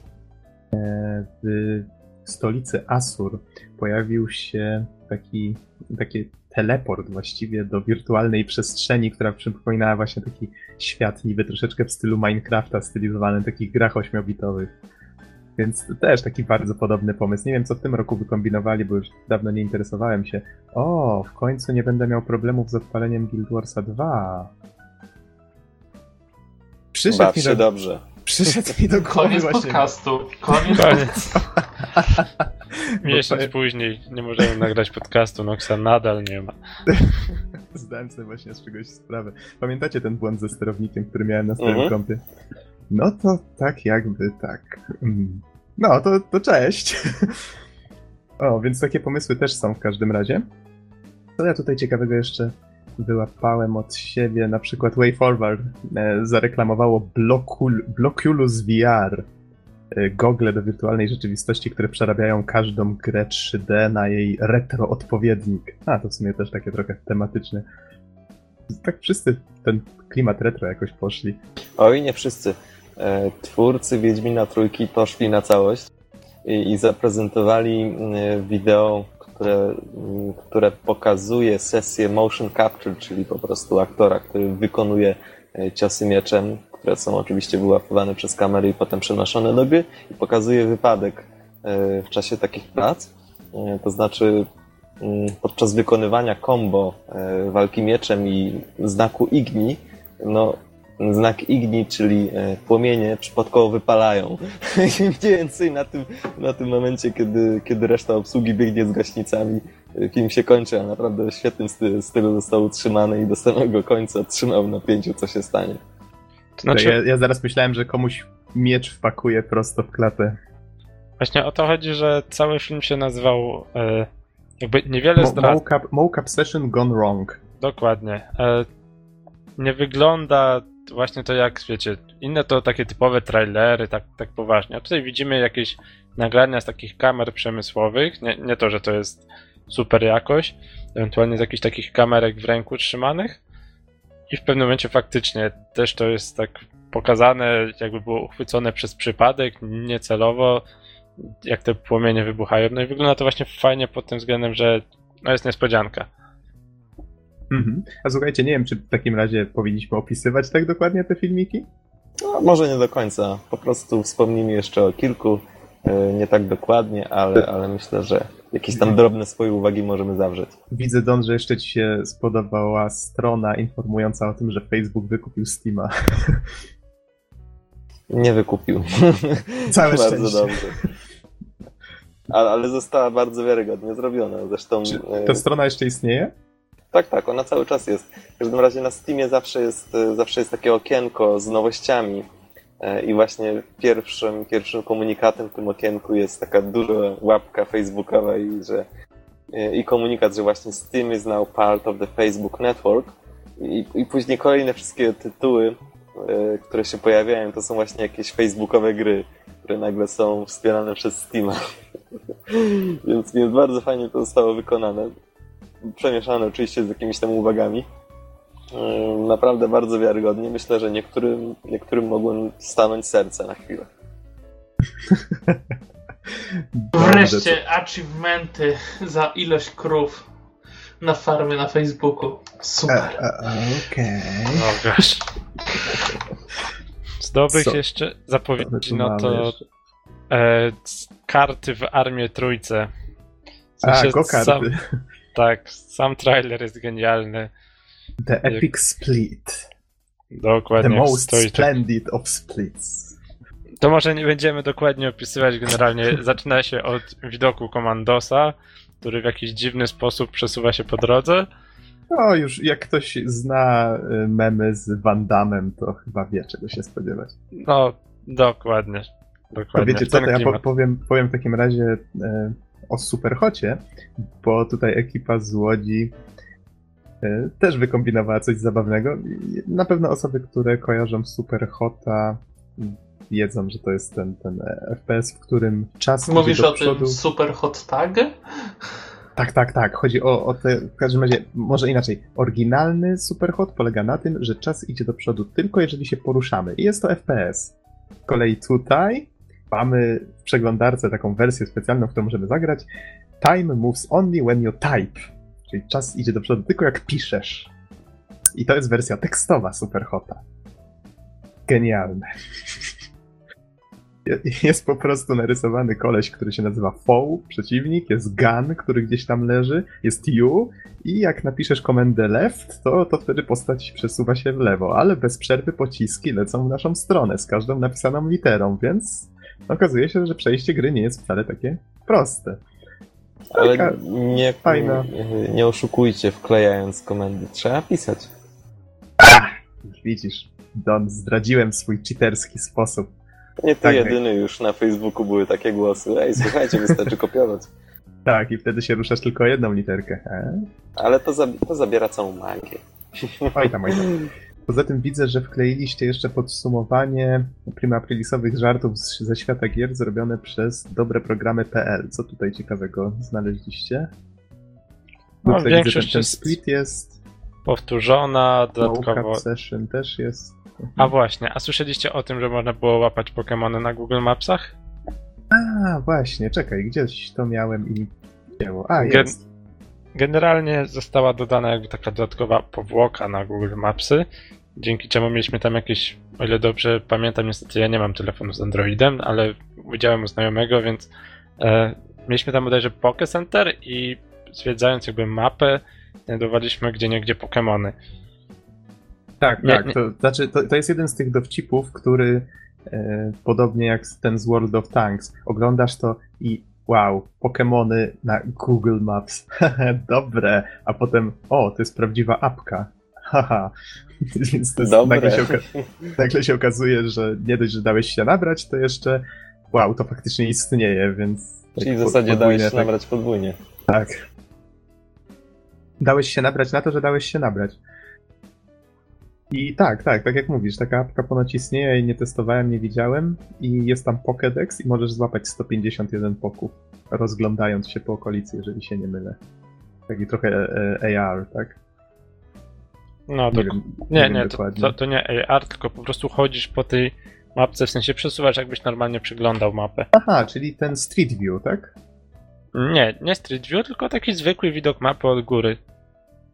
e, w stolicy Asur. Pojawił się taki, taki teleport właściwie do wirtualnej przestrzeni, która przypominała właśnie taki świat niby troszeczkę w stylu Minecrafta stylizowany, w takich grach ośmiobitowych. Więc też taki bardzo podobny pomysł. Nie wiem, co w tym roku wykombinowali, bo już dawno nie interesowałem się. O, w końcu nie będę miał problemów z odpaleniem Guild Warsa 2. Przyszedł Baw mi do, dobrze. przyszedł mi do głowy Koniec właśnie. podcastu. Koniec Koniec. Miesiąc później nie możemy nagrać podcastu, Noxa nadal nie ma. Zdałem sobie właśnie z czegoś sprawę. Pamiętacie ten błąd ze sterownikiem, który miałem na starym Mhm. kompie? No to tak jakby tak. Mm. No to, to cześć. O, więc takie pomysły też są w każdym razie. Co ja tutaj ciekawego jeszcze wyłapałem od siebie? Na przykład WayForward e, zareklamowało Blocul Bloculus VR. e, Gogle do wirtualnej rzeczywistości, które przerabiają każdą grę 3D na jej retro odpowiednik. A, to w sumie też takie trochę tematyczne. Tak wszyscy ten klimat retro jakoś poszli. Oj, nie wszyscy. E, Twórcy Wiedźmina Trójki poszli na całość i, i zaprezentowali mm, wideo, które, mm, które pokazuje sesję motion capture, czyli po prostu aktora, który wykonuje e, ciosy mieczem, które są oczywiście wyłapywane przez kamery i potem przenoszone do gry i pokazuje wypadek e, w czasie takich prac. E, To znaczy mm, podczas wykonywania combo walki mieczem i znaku igni, no znak igni, czyli e, płomienie przypadkowo wypalają. I mniej więcej na tym, na tym momencie, kiedy, kiedy reszta obsługi biegnie z gaśnicami, e, film się kończy, a naprawdę w świetnym stylu, stylu został utrzymany i do samego końca trzymał w napięciu, co się stanie. Znaczy, Ja, ja zaraz myślałem, że komuś miecz wpakuje prosto w klatę. właśnie o to chodzi, że cały film się nazywał e, jakby niewiele zdradza. Mocap, mocap Session Gone Wrong. Dokładnie. E, nie wygląda właśnie to jak, wiecie, inne to takie typowe trailery, tak, tak poważnie. A tutaj widzimy jakieś nagrania z takich kamer przemysłowych. Nie, nie to, że to jest super jakość, ewentualnie z jakichś takich kamerek w ręku trzymanych. I w pewnym momencie faktycznie też to jest tak pokazane, jakby było uchwycone przez przypadek, niecelowo, jak te płomienie wybuchają. No i wygląda to właśnie fajnie pod tym względem, że no jest niespodzianka. Mhm. A słuchajcie, nie wiem, czy w takim razie powinniśmy opisywać tak dokładnie te filmiki? No, może nie do końca. Po prostu wspomnijmy jeszcze o kilku, e, nie tak dokładnie, ale, ale myślę, że jakieś tam drobne swoje uwagi możemy zawrzeć. Widzę, Don, że jeszcze ci się spodobała strona informująca o tym, że Facebook wykupił Steama. Nie wykupił. Całe bardzo szczęście. dobrze. Ale, ale została bardzo wiarygodnie zrobiona. Zresztą. Czy e, ta strona jeszcze istnieje? Tak, tak, ona cały czas jest. W każdym razie na Steamie zawsze jest, e, zawsze jest takie okienko z nowościami. E, I właśnie pierwszym, pierwszym komunikatem w tym okienku jest taka duża łapka facebookowa i, że, e, i komunikat, że właśnie Steam is now part of the Facebook network. I, i później kolejne wszystkie tytuły, które się pojawiają, to są właśnie jakieś facebookowe gry, które nagle są wspierane przez Steama. więc, więc bardzo fajnie to zostało wykonane przemieszane oczywiście z jakimiś tam uwagami. Naprawdę bardzo wiarygodnie. Myślę, że niektórym, niektórym mogłem stanąć serce na chwilę. Wreszcie achievementy za ilość krów na farmie na Facebooku. Super. Okej. O gosh. Z dobrych Co? jeszcze zapowiedzi, no to e, karty w Armię Trójce. W A, sensie go sam, karty. tak, sam trailer jest genialny. The Epic Split. The Dokładnie. most stoi tak. splendid of splits. To może nie będziemy dokładnie opisywać. Generalnie zaczyna się od widoku komandosa, który w jakiś dziwny sposób przesuwa się po drodze. No już jak ktoś zna y, memy z Van Damme, to chyba wie czego się spodziewać. No, dokładnie. To Dokładnie. wiecie w co, to ja po, powiem, powiem w takim razie e, o Superhocie, bo tutaj ekipa z Łodzi e, też wykombinowała coś zabawnego. Na pewno osoby, które kojarzą Superhota wiedzą, że to jest ten, ten FPS, w którym czas Mówisz idzie do o przodu. tym super hot tag? Tak, tak, tak. Chodzi o, o te, w każdym razie, może inaczej. Oryginalny Superhot polega na tym, że czas idzie do przodu tylko jeżeli się poruszamy. I jest to FPS. Z kolei tutaj mamy w przeglądarce taką wersję specjalną, w którą możemy zagrać. Time moves only when you type. Czyli czas idzie do przodu tylko jak piszesz. I to jest wersja tekstowa Superhota. Genialne. Jest po prostu narysowany koleś, który się nazywa Foe, przeciwnik, jest Gun, który gdzieś tam leży, jest You i jak napiszesz komendę left, to, to wtedy postać przesuwa się w lewo, ale bez przerwy pociski lecą w naszą stronę z każdą napisaną literą, więc okazuje się, że przejście gry nie jest wcale takie proste. Ale Taka nie, fajna. nie, oszukujcie wklejając komendy. Trzeba pisać. Widzisz. Don, zdradziłem swój cheaterski sposób. Nie ty Tak, jedyny już na Facebooku były takie głosy. Ej, słuchajcie, wystarczy kopiować. Tak, i wtedy się ruszasz tylko jedną literkę. E? Ale to, zabi- to zabiera całą magię. Oj tam, oj tam. Poza tym widzę, że wkleiliście jeszcze podsumowanie prima aprilisowych żartów z, ze świata gier zrobione przez dobreprogramy.pl. Co tutaj ciekawego znaleźliście? No, tutaj widzę, większość ten, ten jest- split jest, Powtórzona, dodatkowo. mocap session też jest. A właśnie, a słyszeliście o tym, że można było łapać Pokémony na Google Mapsach? A, właśnie, czekaj, gdzieś to miałem i dzieło. A, Gen- jest. Generalnie została dodana jakby taka dodatkowa powłoka na Google Mapsy, dzięki czemu mieliśmy tam jakieś, o ile dobrze pamiętam, niestety ja nie mam telefonu z Androidem, ale widziałem u znajomego, więc e, mieliśmy tam bodajże Poke Center i zwiedzając jakby mapę, znajdowaliśmy gdzie niegdzie Pokémony. Tak, Nie, tak. nie. To, znaczy, to, to jest jeden z tych dowcipów, który e, podobnie jak ten z World of Tanks, oglądasz to i wow, Pokémony na Google Maps. Dobre. A potem, o, to jest prawdziwa apka. Haha. Więc to jest, nagle, się nagle się okazuje, że nie dość, że dałeś się nabrać, to jeszcze wow, to faktycznie istnieje, więc... Czyli tak w zasadzie podwójnie dałeś się efekt. nabrać podwójnie. Tak. Dałeś się nabrać na to, że dałeś się nabrać. I tak, tak, tak jak mówisz, taka apka ponoć istnieje, ja jej nie testowałem, nie widziałem i jest tam Pokédex i możesz złapać 151 poków, rozglądając się po okolicy, jeżeli się nie mylę. Taki trochę e, AR, tak? No, Nie dok- wiem, nie, wiem nie, to, to, to nie AR, tylko po prostu chodzisz po tej mapce, w sensie przesuwasz jakbyś normalnie przeglądał mapę. Aha, czyli ten Street View, tak? Nie, nie Street View, tylko taki zwykły widok mapy od góry.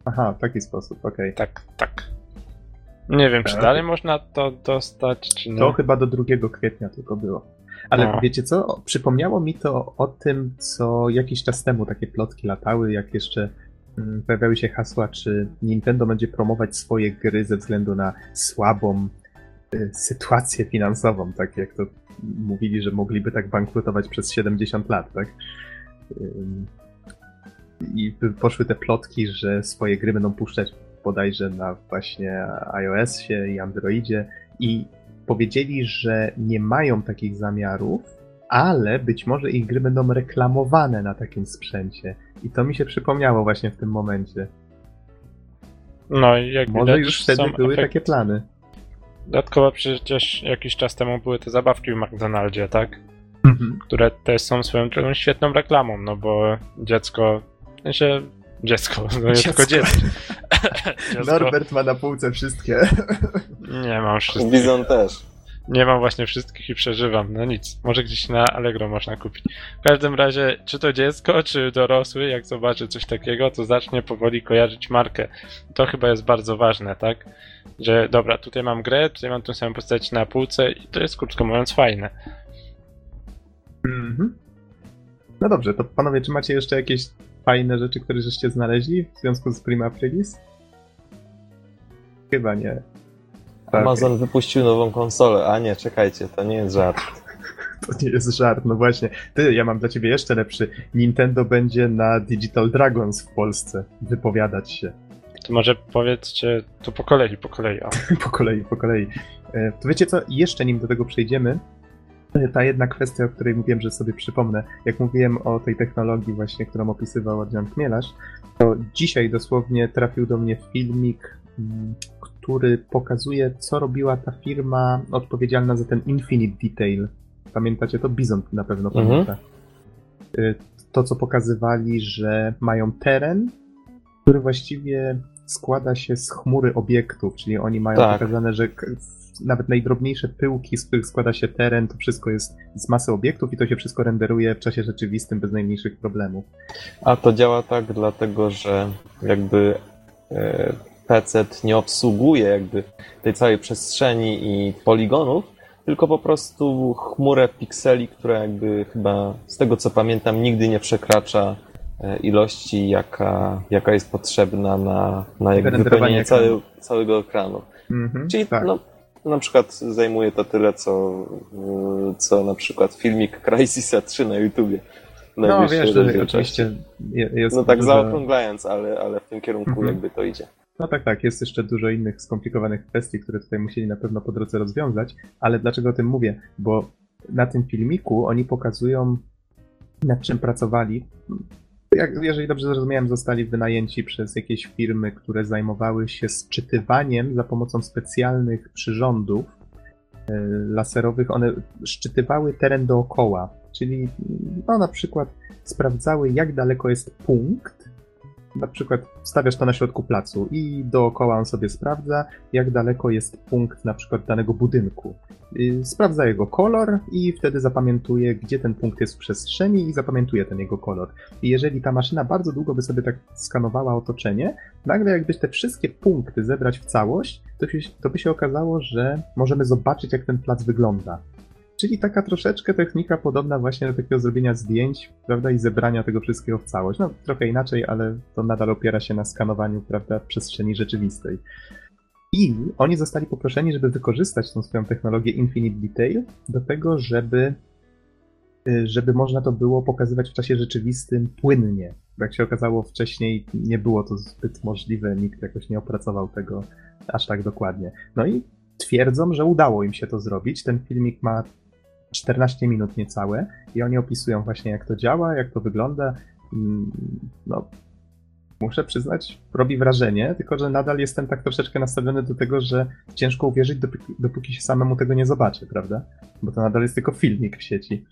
Aha, w taki sposób, okej. Tak, tak. Nie wiem, czy Tak. dalej można to dostać, czy nie. To chyba do 2 kwietnia tylko było. Ale No. wiecie co? Przypomniało mi to o tym, co jakiś czas temu takie plotki latały, jak jeszcze mm, pojawiały się hasła, czy Nintendo będzie promować swoje gry ze względu na słabą y, sytuację finansową, tak jak to mówili, że mogliby tak bankrutować przez 70 lat, tak? I poszły te plotki, że swoje gry będą puszczać bodajże na właśnie iOSie i Androidzie i powiedzieli, że nie mają takich zamiarów, ale być może ich gry będą reklamowane na takim sprzęcie. I to mi się przypomniało właśnie w tym momencie. No i jak Może widać, już wtedy były efekty. takie plany. Dodatkowo przecież jakiś czas temu były te zabawki w McDonaldzie, tak? Mhm. Które też są swoją drogą świetną reklamą, no bo dziecko, w sensie dziecko, no nie Dziecko. tylko dziecko. dziecko Norbert ma na półce wszystkie. nie mam wszystkich. Bizon też. Nie mam właśnie wszystkich i przeżywam. No nic, może gdzieś na Allegro można kupić. W każdym razie, czy to dziecko, czy dorosły, jak zobaczy coś takiego, to zacznie powoli kojarzyć markę. To chyba jest bardzo ważne, tak? Że dobra, tutaj mam grę, tutaj mam tę samą postać na półce i to jest krótko mówiąc fajne. Mhm. No dobrze, to panowie, czy macie jeszcze jakieś fajne rzeczy, które żeście znaleźli w związku z Prima Aprilis? Chyba nie. Amazon wypuścił nową konsolę. A nie, czekajcie, to nie jest żart. To nie jest żart, no właśnie. Ty, ja mam dla ciebie jeszcze lepszy. Nintendo będzie na Digital Dragons w Polsce wypowiadać się. To może powiedzcie, to po kolei, po kolei. Po kolei, po kolei. E, To wiecie co, jeszcze nim do tego przejdziemy, ta jedna kwestia, o której mówiłem, że sobie przypomnę, jak mówiłem o tej technologii właśnie, którą opisywał Adrian Chmielarz, to dzisiaj dosłownie trafił do mnie filmik, mm, który pokazuje, co robiła ta firma odpowiedzialna za ten Infinite Detail. Pamiętacie to? Bizon na pewno Mhm. pamięta. Y, To, co pokazywali, że mają teren, który właściwie składa się z chmury obiektów, czyli oni mają Tak. pokazane, że nawet najdrobniejsze pyłki, z których składa się teren, to wszystko jest z masy obiektów i to się wszystko renderuje w czasie rzeczywistym bez najmniejszych problemów. A to działa tak dlatego, że jakby e, PC nie obsługuje jakby tej całej przestrzeni i poligonów, tylko po prostu chmurę pikseli, która jakby chyba z tego co pamiętam nigdy nie przekracza e, ilości, jaka, jaka jest potrzebna na, na jakby wypełnienie cały, całego ekranu. Mhm, Czyli tak. no, na przykład zajmuje to tyle, co, co na przykład filmik Crysisa 3 na YouTubie. no wiesz, że oczywiście je- jest No tak dużo- zaokrąglając, ale, ale w tym kierunku Mhm. jakby to idzie. No tak, tak, jest jeszcze dużo innych skomplikowanych kwestii, które tutaj musieli na pewno po drodze rozwiązać, ale dlaczego o tym mówię? Bo na tym filmiku oni pokazują, nad czym pracowali. Jak, jeżeli dobrze zrozumiałem, zostali wynajęci przez jakieś firmy, które zajmowały się szczytywaniem za pomocą specjalnych przyrządów e, laserowych. One szczytywały teren dookoła, czyli no, na przykład sprawdzały, jak daleko jest punkt. Na przykład stawiasz to na środku placu i dookoła on sobie sprawdza, jak daleko jest punkt na przykład danego budynku. Y, Sprawdza jego kolor i wtedy zapamiętuje, gdzie ten punkt jest w przestrzeni i zapamiętuje ten jego kolor. I jeżeli ta maszyna bardzo długo by sobie tak skanowała otoczenie, nagle jakbyś te wszystkie punkty zebrać w całość, to, to by się okazało, że możemy zobaczyć, jak ten plac wygląda. Czyli taka troszeczkę technika podobna właśnie do takiego zrobienia zdjęć, prawda, i zebrania tego wszystkiego w całość. No, trochę inaczej, ale to nadal opiera się na skanowaniu, prawda, przestrzeni rzeczywistej. I oni zostali poproszeni, żeby wykorzystać tą swoją technologię Infinite Detail do tego, żeby, y, żeby można to było pokazywać w czasie rzeczywistym płynnie. Jak się okazało wcześniej, nie było to zbyt możliwe, nikt jakoś nie opracował tego aż tak dokładnie. No i twierdzą, że udało im się to zrobić. Ten filmik ma 14 minut niecałe i oni opisują właśnie jak to działa, jak to wygląda. Mm, No, muszę przyznać, robi wrażenie, tylko że nadal jestem tak troszeczkę nastawiony do tego, że ciężko uwierzyć, dopóki, dopóki się samemu tego nie zobaczy, prawda? Bo to nadal jest tylko filmik w sieci.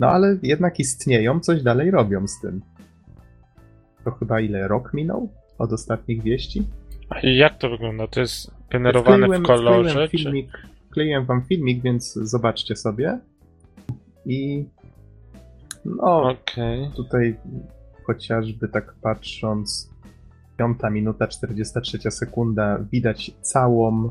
No ale jednak istnieją, coś dalej robią z tym. To chyba ile rok minął od ostatnich wieści? A jak to wygląda? To jest generowane w kolorze? Wkleiłem Czy... wkleiłem wam filmik, więc zobaczcie sobie. I no, Okej. tutaj chociażby tak patrząc, 5 minuta 43 sekunda, widać całą,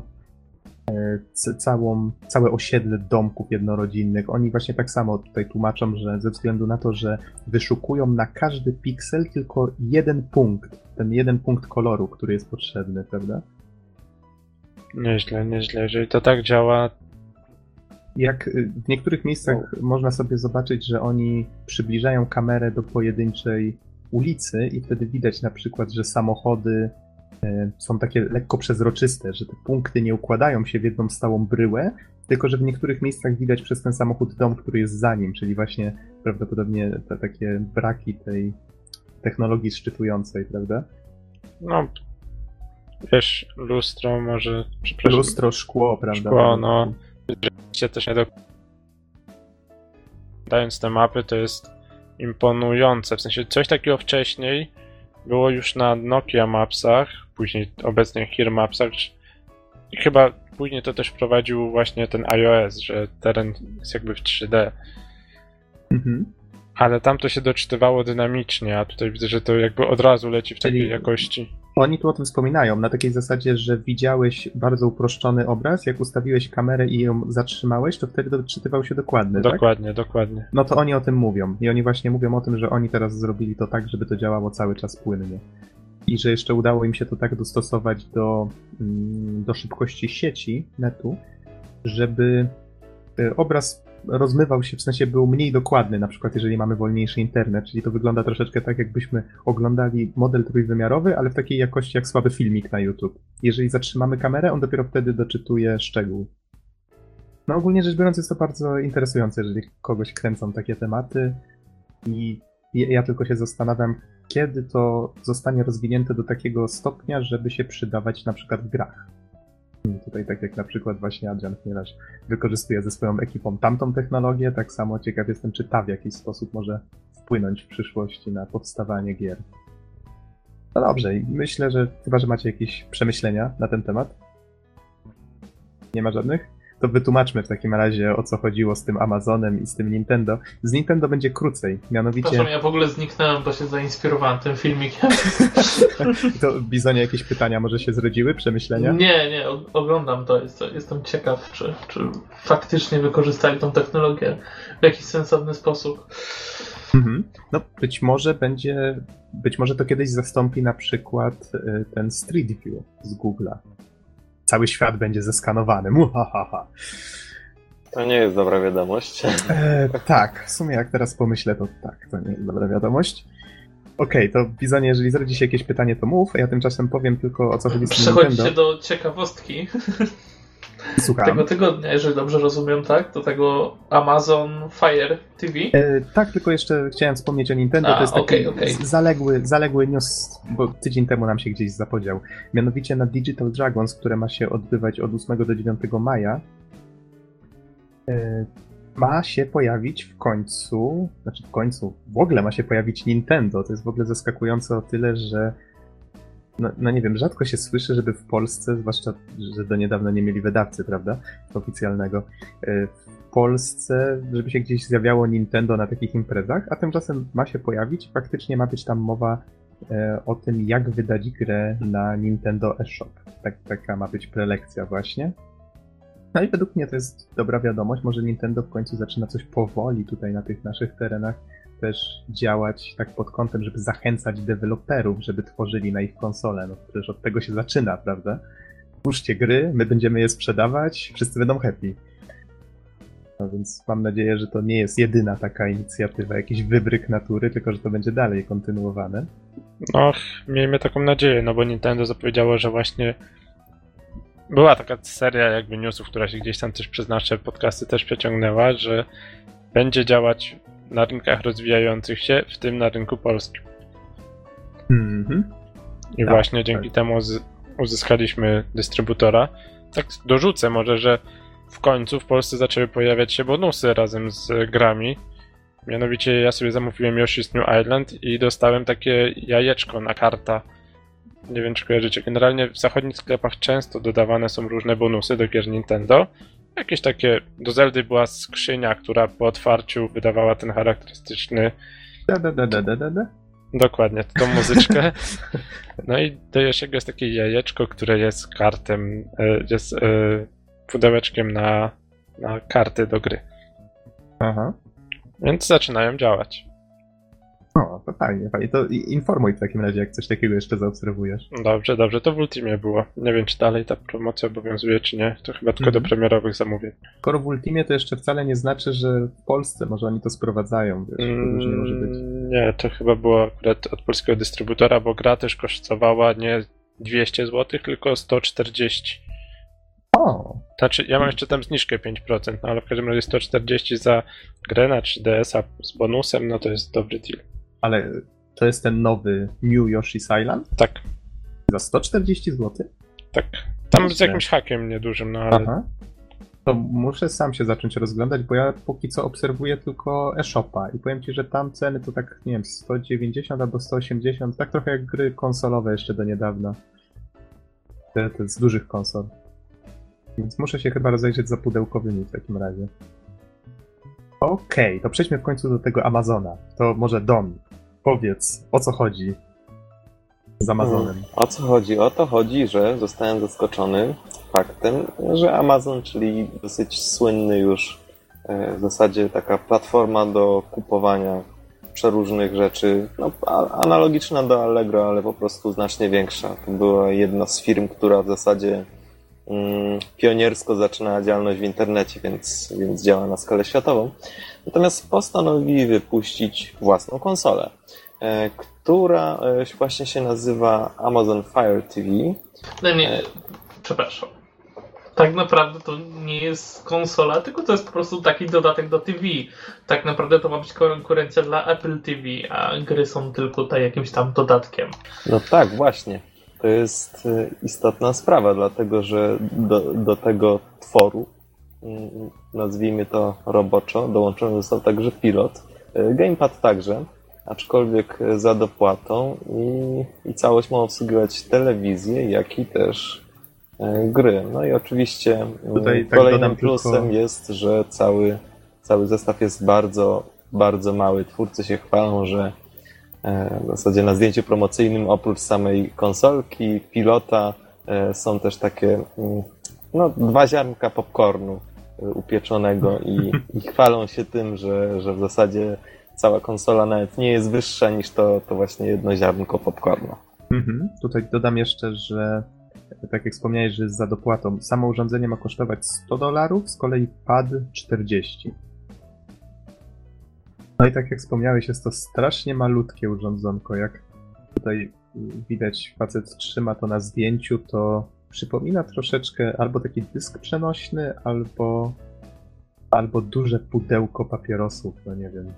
e, całą, całe osiedle domków jednorodzinnych. Oni właśnie tak samo tutaj tłumaczą, że ze względu na to, że wyszukują na każdy piksel tylko jeden punkt, ten jeden punkt koloru, który jest potrzebny, prawda? Nieźle, nieźle. Jeżeli to tak działa, Jak y, w niektórych miejscach można sobie zobaczyć, że oni przybliżają kamerę do pojedynczej ulicy i wtedy widać na przykład, że samochody e, są takie lekko przezroczyste, że te punkty nie układają się w jedną stałą bryłę, tylko że w niektórych miejscach widać przez ten samochód dom, który jest za nim, czyli właśnie prawdopodobnie te takie braki tej technologii szczytującej, prawda? no... Wiesz, lustro może... Przepraszam, Lustro, szkło, prawda? Szkło, no. się też nie do... Dając te mapy, to jest imponujące. W sensie coś takiego wcześniej było już na Nokia Mapsach, później obecnie Here Mapsach. I chyba później to też wprowadził właśnie ten iOS, że teren jest jakby w 3D. Mhm. Ale tam to się doczytywało dynamicznie, a tutaj widzę, że to jakby od razu leci w takiej Czyli- jakości. Oni tu o tym wspominają, na takiej zasadzie, że widziałeś bardzo uproszczony obraz, jak ustawiłeś kamerę i ją zatrzymałeś, to wtedy doczytywał się dokładny, tak? Dokładnie, dokładnie. No to oni o tym mówią. I oni właśnie mówią o tym, że oni teraz zrobili to tak, żeby to działało cały czas płynnie. I że jeszcze udało im się to tak dostosować do, mm, do szybkości sieci netu, żeby y, obraz rozmywał się, w sensie był mniej dokładny, na przykład jeżeli mamy wolniejszy internet, czyli to wygląda troszeczkę tak, jakbyśmy oglądali model trójwymiarowy, ale w takiej jakości jak słaby filmik na YouTube. Jeżeli zatrzymamy kamerę, on dopiero wtedy doczytuje szczegół. No ogólnie rzecz biorąc jest to bardzo interesujące, jeżeli kogoś kręcą takie tematy i ja tylko się zastanawiam, kiedy to zostanie rozwinięte do takiego stopnia, żeby się przydawać na przykład w grach. Tutaj tak jak na przykład właśnie Adrian Chmielaś wykorzystuje ze swoją ekipą tamtą technologię, tak samo ciekaw jestem, czy ta w jakiś sposób może wpłynąć w przyszłości na powstawanie gier. No dobrze, myślę, że chyba, że macie jakieś przemyślenia na ten temat. Nie ma żadnych? To wytłumaczmy w takim razie o co chodziło z tym Amazonem i z tym Nintendo. Z Nintendo będzie krócej, mianowicie Przepraszam, ja w ogóle zniknąłem, bo się zainspirowałem tym filmikiem. to Bizonie jakieś pytania może się zrodziły, przemyślenia? Nie, nie, oglądam to. Jest, jestem ciekaw, czy, czy faktycznie wykorzystali tą technologię w jakiś sensowny sposób. Mhm. No być może będzie, być może to kiedyś zastąpi na przykład y, ten Street View z Google'a. Cały świat będzie zeskanowany. Muhahaha. To nie jest dobra wiadomość. E, tak, w sumie jak teraz pomyślę, to tak, to nie jest dobra wiadomość. Okej, to Bizonie, jeżeli zrodzi się jakieś pytanie, to mów, a ja tymczasem powiem tylko o co chodzi z tym Przechodzicie Nintendo. do ciekawostki Słucham. tego tygodnia, jeżeli dobrze rozumiem, tak? Do tego Amazon Fire TV. E, tak, tylko jeszcze chciałem wspomnieć o Nintendo. A, to jest taki okej. z- zaległy, zaległy news, bo tydzień temu nam się gdzieś zapodział. Mianowicie na Digital Dragons, które ma się odbywać od 8 do 9 maja, e, ma się pojawić w końcu, znaczy w końcu, w ogóle ma się pojawić Nintendo. To jest w ogóle zaskakujące o tyle, że no, no nie wiem, rzadko się słyszy, żeby w Polsce, zwłaszcza, że do niedawna nie mieli wydawcy, prawda, oficjalnego, e, w Polsce, żeby się gdzieś zjawiało Nintendo na takich imprezach, a tymczasem ma się pojawić, faktycznie ma być tam mowa e, o tym, jak wydać grę na Nintendo eShop. Tak, taka ma być prelekcja właśnie. No i według mnie to jest dobra wiadomość, może Nintendo w końcu zaczyna coś powoli tutaj na tych naszych terenach też działać tak pod kątem, żeby zachęcać deweloperów, żeby tworzyli na ich konsole. No przecież od tego się zaczyna, prawda? Twórzcie gry, my będziemy je sprzedawać, wszyscy będą happy. No więc mam nadzieję, że to nie jest jedyna taka inicjatywa, jakiś wybryk natury, tylko że to będzie dalej kontynuowane. No, miejmy taką nadzieję, no bo Nintendo zapowiedziało, że właśnie była taka seria jakby newsów, która się gdzieś tam też przez nasze podcasty też przeciągnęła, że będzie działać na rynkach rozwijających się, w tym na rynku polskim. Mhm. I Tak, właśnie dzięki temu z, uzyskaliśmy dystrybutora. Tak dorzucę może, że w końcu w Polsce zaczęły pojawiać się bonusy razem z grami. Mianowicie ja sobie zamówiłem Yoshi's New Island i dostałem takie jajeczko na karta. Nie wiem czy kojarzycie. Generalnie w zachodnich sklepach często dodawane są różne bonusy do gier Nintendo. Jakieś takie, do Zeldy była skrzynia, która po otwarciu wydawała ten charakterystyczny Da, da, da, da, da, da. Dokładnie, tą muzyczkę. No i do Yoshiego jest takie jajeczko, które jest kartem, e, jest e, pudełeczkiem na, na karty do gry. Aha. Więc zaczynają działać. O, fajnie, fajnie. To informuj w takim razie, jak coś takiego jeszcze zaobserwujesz. Dobrze, dobrze, to w Ultimie było. Nie wiem, czy dalej ta promocja obowiązuje, czy nie. To chyba tylko Mhm. do premierowych zamówień. Skoro w Ultimie to jeszcze wcale nie znaczy, że w Polsce może oni to sprowadzają, wiesz, to różnie może być. Mm, Nie, to chyba było akurat od polskiego dystrybutora, bo gra też kosztowała nie 200 zł, tylko 140. O, Znaczy, ja mam jeszcze tam zniżkę 5%, no ale w każdym razie 140 za grę na 3DS-a z bonusem, no to jest dobry deal. Ale to jest ten nowy New Yoshi's Island Tak, za 140 zł? tak. Tam z jakimś hakiem niedużym, no ale Aha. To muszę sam się zacząć rozglądać, bo ja póki co obserwuję tylko eShopa i powiem ci, że tam ceny to tak, nie wiem, 190 albo 180, tak trochę jak gry konsolowe jeszcze do niedawna. Te, te z dużych konsol. Więc muszę się chyba rozejrzeć za pudełkowymi w takim razie. Okej, to przejdźmy w końcu do tego Amazona. To może Don, powiedz, o co chodzi z Amazonem. O co chodzi? O to chodzi, że zostałem zaskoczony faktem, że Amazon, czyli dosyć słynny już e, w zasadzie taka platforma do kupowania przeróżnych rzeczy, no, analogiczna do Allegro, ale po prostu znacznie większa. To była jedna z firm, która w zasadzie pioniersko zaczynała działalność w internecie, więc, więc działa na skalę światową. Natomiast postanowili wypuścić własną konsolę, e, która e, właśnie się nazywa Amazon Fire TV. No nie, przepraszam. Tak naprawdę to nie jest konsola, tylko to jest po prostu taki dodatek do TV. Tak naprawdę to ma być konkurencja dla Apple TV, a gry są tylko tutaj jakimś tam dodatkiem. No tak, właśnie. To jest e, istotna sprawa, dlatego że do, do tego tworu, mm, nazwijmy to roboczo, dołączony został także pilot. E, Gamepad także, aczkolwiek za dopłatą i, i całość ma obsługiwać telewizję, jak i też e, gry. No i oczywiście mm, Tutaj tak kolejnym tylko- plusem jest, że cały, cały zestaw jest bardzo, bardzo mały. Twórcy się chwalą, że W zasadzie na zdjęciu promocyjnym oprócz samej konsolki, pilota e, są też takie mm, no, dwa ziarnka popcornu e, upieczonego i, i chwalą się tym, że, że w zasadzie cała konsola nawet nie jest wyższa niż to, to właśnie jedno ziarnko popcornu. Mhm. Tutaj dodam jeszcze, że tak jak wspomniałeś, że jest za dopłatą. Samo urządzenie ma kosztować 100 dolarów, z kolei pad 40. No i tak jak wspomniałeś, jest to strasznie malutkie urządzonko. Jak tutaj widać, facet trzyma to na zdjęciu, to przypomina troszeczkę albo taki dysk przenośny, albo, albo duże pudełko papierosów, no nie wiem.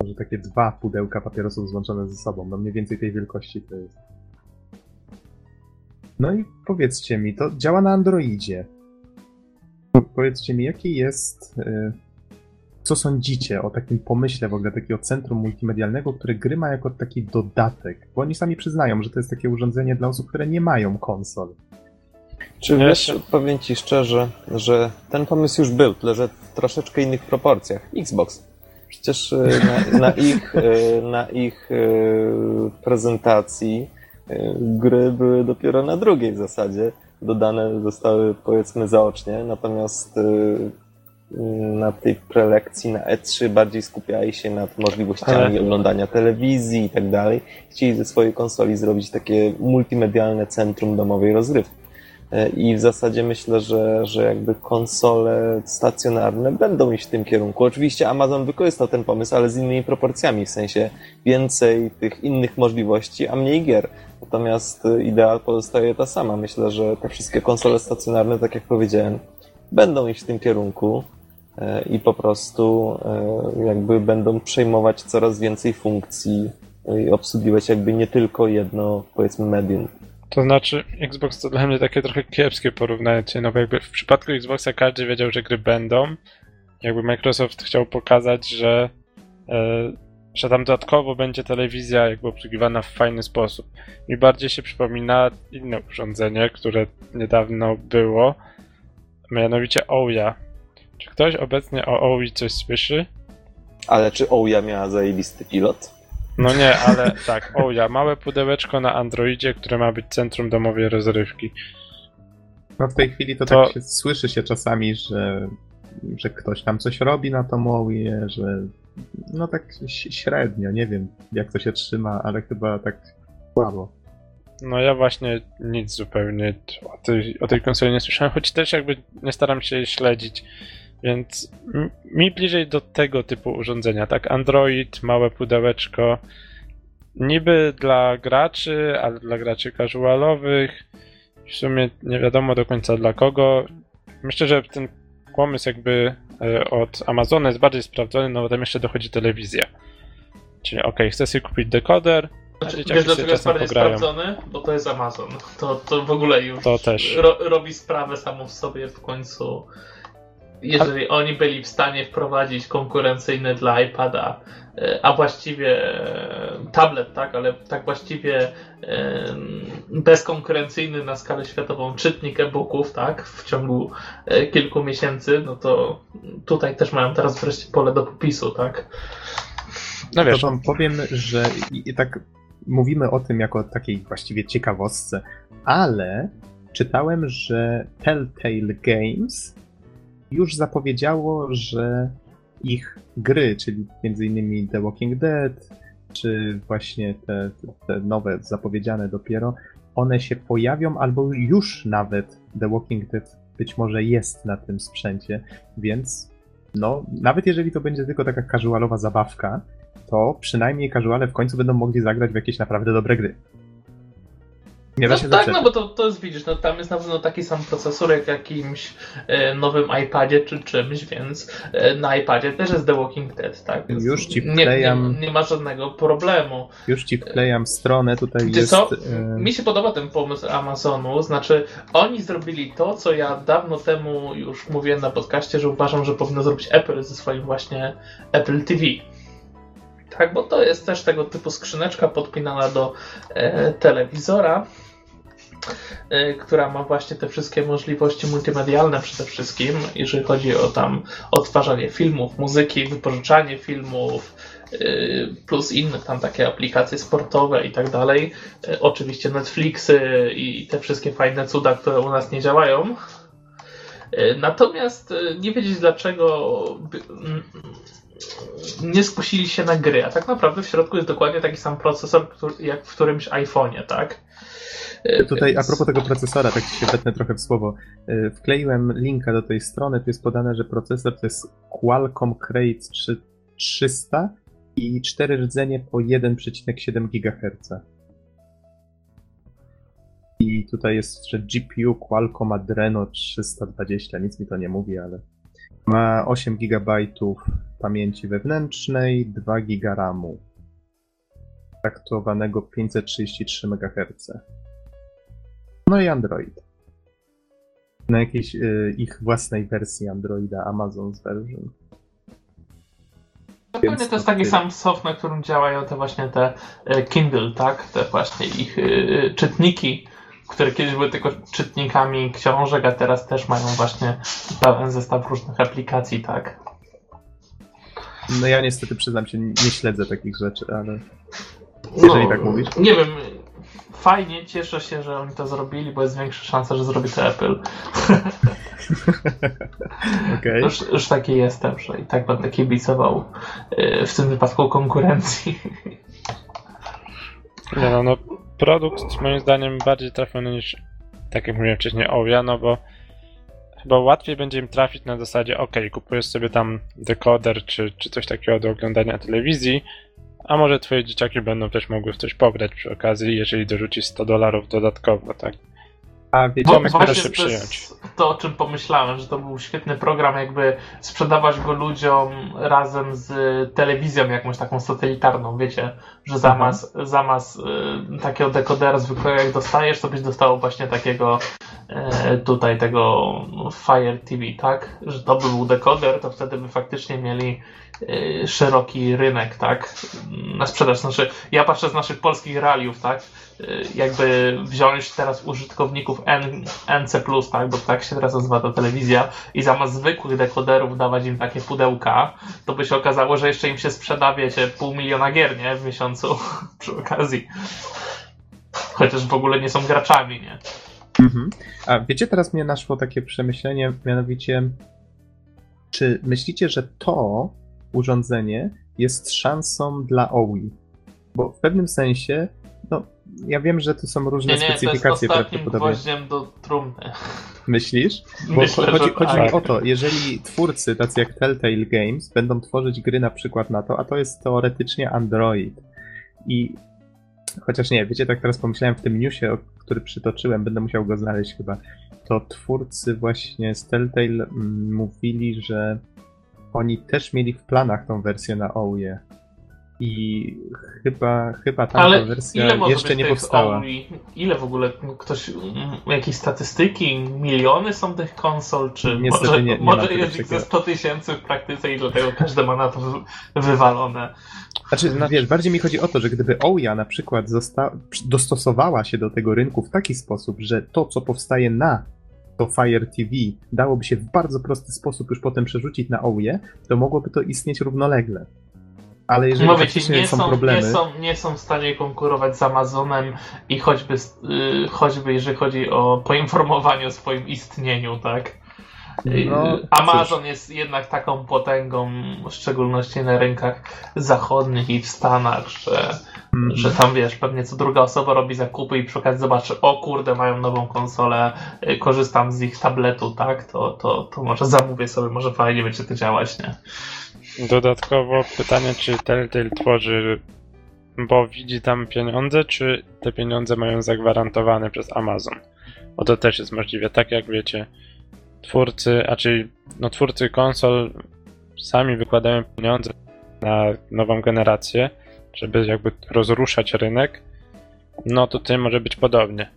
Może takie dwa pudełka papierosów złączone ze sobą, no mniej więcej tej wielkości to jest. No i powiedzcie mi, to działa na Androidzie. Powiedzcie mi, jaki jest. y, Co sądzicie o takim pomyśle w ogóle takiego centrum multimedialnego, które gry ma jako taki dodatek? Bo oni sami przyznają, że to jest takie urządzenie dla osób, które nie mają konsol. Czy wiesz, się- powiem ci szczerze, że ten pomysł już był, tyle że w troszeczkę innych proporcjach. Xbox. Przecież e, na, na ich, e, na ich e, prezentacji gry były dopiero na drugiej w zasadzie. Dodane zostały powiedzmy zaocznie, natomiast na tej prelekcji na E3 bardziej skupiali się nad możliwościami Ale- oglądania telewizji i tak dalej. Chcieli ze swojej konsoli zrobić takie multimedialne centrum domowej rozrywki. E, I w zasadzie myślę, że, że jakby konsole stacjonarne będą iść w tym kierunku. Oczywiście Amazon wykorzystał ten pomysł, ale z innymi proporcjami, w sensie więcej tych innych możliwości, a mniej gier. Natomiast e, idea pozostaje ta sama. Myślę, że te wszystkie konsole stacjonarne, tak jak powiedziałem, będą iść w tym kierunku i po prostu e, jakby będą przejmować coraz więcej funkcji i obsługiwać jakby nie tylko jedno, powiedzmy, medium. To znaczy, Xbox to dla mnie takie trochę kiepskie porównanie, no bo jakby w przypadku Xboxa każdy wiedział, że gry będą. Jakby Microsoft chciał pokazać, że, e, że tam dodatkowo będzie telewizja jakby obsługiwana w fajny sposób. Mi bardziej się przypomina inne urządzenie, które niedawno było, mianowicie Ouya. Czy ktoś obecnie o Oui coś słyszy? Ale czy Ouya miała zajebisty pilot? No nie, ale tak, Ouya, małe pudełeczko na Androidzie, które ma być centrum domowej rozrywki. No w tej chwili to, To- tak się, słyszy się czasami, że, że ktoś tam coś robi na to Mowie, że no tak średnio, nie wiem jak to się trzyma, ale chyba tak słabo. No ja właśnie nic zupełnie o tej, o tej konsoli nie słyszałem, choć też jakby nie staram się jej śledzić, więc mi bliżej do tego typu urządzenia, tak? Android, małe pudełeczko, niby dla graczy, ale dla graczy casualowych, w sumie nie wiadomo do końca dla kogo. Myślę, że ten pomysł jakby e, od Amazona jest bardziej sprawdzony, no bo tam jeszcze dochodzi telewizja. Czyli okej, chcę sobie kupić dekoder, Znaczy, wiesz dlaczego jest bardziej pograją. sprawdzony? Bo to jest Amazon. To, to w ogóle już To też. Ro, robi sprawę samą w sobie w końcu. Jeżeli oni byli w stanie wprowadzić konkurencyjny dla iPada, e, a właściwie e, tablet, tak, ale tak właściwie e, bezkonkurencyjny na skalę światową czytnik e-booków, tak, w ciągu kilku miesięcy, no to tutaj też mają teraz wreszcie pole do popisu, tak. No wiesz, To wam powiem, że i, i tak mówimy o tym jako o takiej właściwie ciekawostce, ale czytałem, że Telltale Games już zapowiedziało, że ich gry, czyli m.in. The Walking Dead, czy właśnie te, te nowe zapowiedziane dopiero, one się pojawią albo już nawet The Walking Dead być może jest na tym sprzęcie, więc no, nawet jeżeli to będzie tylko taka casualowa zabawka, to przynajmniej casuale w końcu będą mogli zagrać w jakieś naprawdę dobre gry. Nie da No się tak, no bo to, to jest, widzisz, no tam jest na pewno taki sam procesor jak jakimś e, nowym iPadzie czy czymś, więc e, na iPadzie też jest The Walking Dead, tak? Więc Już ci nie, nie, wklejam- nie ma żadnego problemu. Już ci wklejam stronę, tutaj Wiecie jest... co? e, Mi się podoba ten pomysł Amazonu, znaczy oni zrobili to, co ja dawno temu już mówiłem na podcaście, że uważam, że powinno zrobić Apple ze swoim właśnie Apple TV. Tak, bo to jest też tego typu skrzyneczka podpinana do e, telewizora, która ma właśnie te wszystkie możliwości multimedialne przede wszystkim, jeżeli chodzi o tam odtwarzanie filmów, muzyki, wypożyczanie filmów, e, plus inne tam takie aplikacje sportowe i tak dalej. E, Oczywiście Netflixy i te wszystkie fajne cuda, które u nas nie działają. Natomiast nie wiedzieć dlaczego mm, nie skusili się na gry, a tak naprawdę w środku jest dokładnie taki sam procesor jak w którymś iPhone'ie, tak? E, Tutaj a propos tego procesora, tak się wetnę trochę w słowo. E, Wkleiłem linka do tej strony, tu jest podane, że procesor to jest Qualcomm Crate 3, 300 i 4 rdzenie po 1,7 GHz. I tutaj jest jeszcze GPU Qualcomm Adreno 320, nic mi to nie mówi, ale ma 8 GB pamięci wewnętrznej, 2 GB RAMu, traktowanego 533 MHz. No i Android. Na jakiejś y, ich własnej wersji Androida, Amazon's version. Pewnie to jest taki sam soft, na którym działają te właśnie te e, Kindle, tak? Te właśnie ich e, czytniki, które kiedyś były tylko czytnikami książek, a teraz też mają właśnie pełen zestaw różnych aplikacji, tak? No ja niestety przyznam się, nie śledzę takich rzeczy, ale Jeżeli tak mówisz. Nie wiem. Fajnie, cieszę się, że oni to zrobili, bo jest większa szansa, że zrobi to Apple. okej. Już, już taki jestem, że i tak będę kibicował e, w tym wypadku konkurencji. Nie no, no, produkt moim zdaniem bardziej trafiony niż, tak jak mówiłem wcześniej, Oja, no bo chyba łatwiej będzie im trafić na zasadzie, ok, kupujesz sobie tam dekoder czy, czy coś takiego do oglądania telewizji, a może twoje dzieciaki będą też mogły w coś pograć przy okazji, jeżeli dorzuci 100 dolarów dodatkowo, tak? A się to jest przyjąć. to, o czym pomyślałem, że to był świetny program, jakby sprzedawać go ludziom razem z telewizją jakąś taką satelitarną, wiecie, że zamiast, zamiast y, takiego dekodera zwykłego jak dostajesz, to byś dostał właśnie takiego e, tutaj tego Fire TV, tak? Że to by był dekoder, to wtedy by faktycznie mieli e, szeroki rynek, tak? Na sprzedaż. Znaczy, ja patrzę z naszych polskich realiów, tak? Jakby wziąć teraz użytkowników N, NC+, tak? Bo tak się teraz nazywa ta telewizja i zamiast zwykłych dekoderów dawać im takie pudełka, to by się okazało, że jeszcze im się sprzeda, wiecie, pół miliona gier, nie? W miesiącu przy okazji. Chociaż w ogóle nie są graczami, nie? Mhm. A wiecie, teraz mnie naszło takie przemyślenie, mianowicie, czy myślicie, że to urządzenie jest szansą dla OWI? Bo w pewnym sensie, no, ja wiem, że to są różne Nie, nie, to jest specyfikacje prawdopodobnie. gwoździem do trumny. Myślisz? Bo Myślę, chodzi, chodzi tak. mi o to, jeżeli twórcy, tacy jak Telltale Games, będą tworzyć gry na przykład na to, a to jest teoretycznie Android. I chociaż nie, wiecie, tak teraz pomyślałem w tym newsie, który przytoczyłem, będę musiał go znaleźć chyba, to twórcy właśnie z Telltale mm, mówili, że oni też mieli w planach tą wersję na OUE. I chyba, chyba Ale wersja jeszcze nie powstała. OLI? Ile w ogóle ktoś, mm, jakieś statystyki, miliony są tych konsol, czy Niestety może, nie- nie może jest ich ze takiego. 100 tysięcy w praktyce i dlatego każdy ma na to wy- wywalone. Znaczy, no wiesz, bardziej mi chodzi o to, że gdyby Ouya na przykład zosta- dostosowała się do tego rynku w taki sposób, że to, co powstaje na to Fire TV dałoby się w bardzo prosty sposób już potem przerzucić na Ouya, to mogłoby to istnieć równolegle. Ale jeżeli Mówię ci, nie są, są, problemy, nie, są, nie są w stanie konkurować z Amazonem i choćby, y, choćby jeżeli chodzi o poinformowanie o swoim istnieniu, tak? Y, No, Amazon jest jednak taką potęgą, w szczególności na rynkach zachodnich i w Stanach, że, Mhm. że tam wiesz, pewnie co druga osoba robi zakupy i przy okazji zobaczy, o kurde, mają nową konsolę, y, korzystam z ich tabletu, tak? To, to, to może zamówię sobie, może fajnie będzie to działać, nie? Dodatkowo pytanie, czy Telltale tworzy, bo widzi tam pieniądze, czy te pieniądze mają zagwarantowane przez Amazon? Bo to też jest możliwe. Tak jak wiecie, twórcy, a czyli no twórcy konsol sami wykładają pieniądze na nową generację, żeby jakby rozruszać rynek, no to tutaj może być podobnie.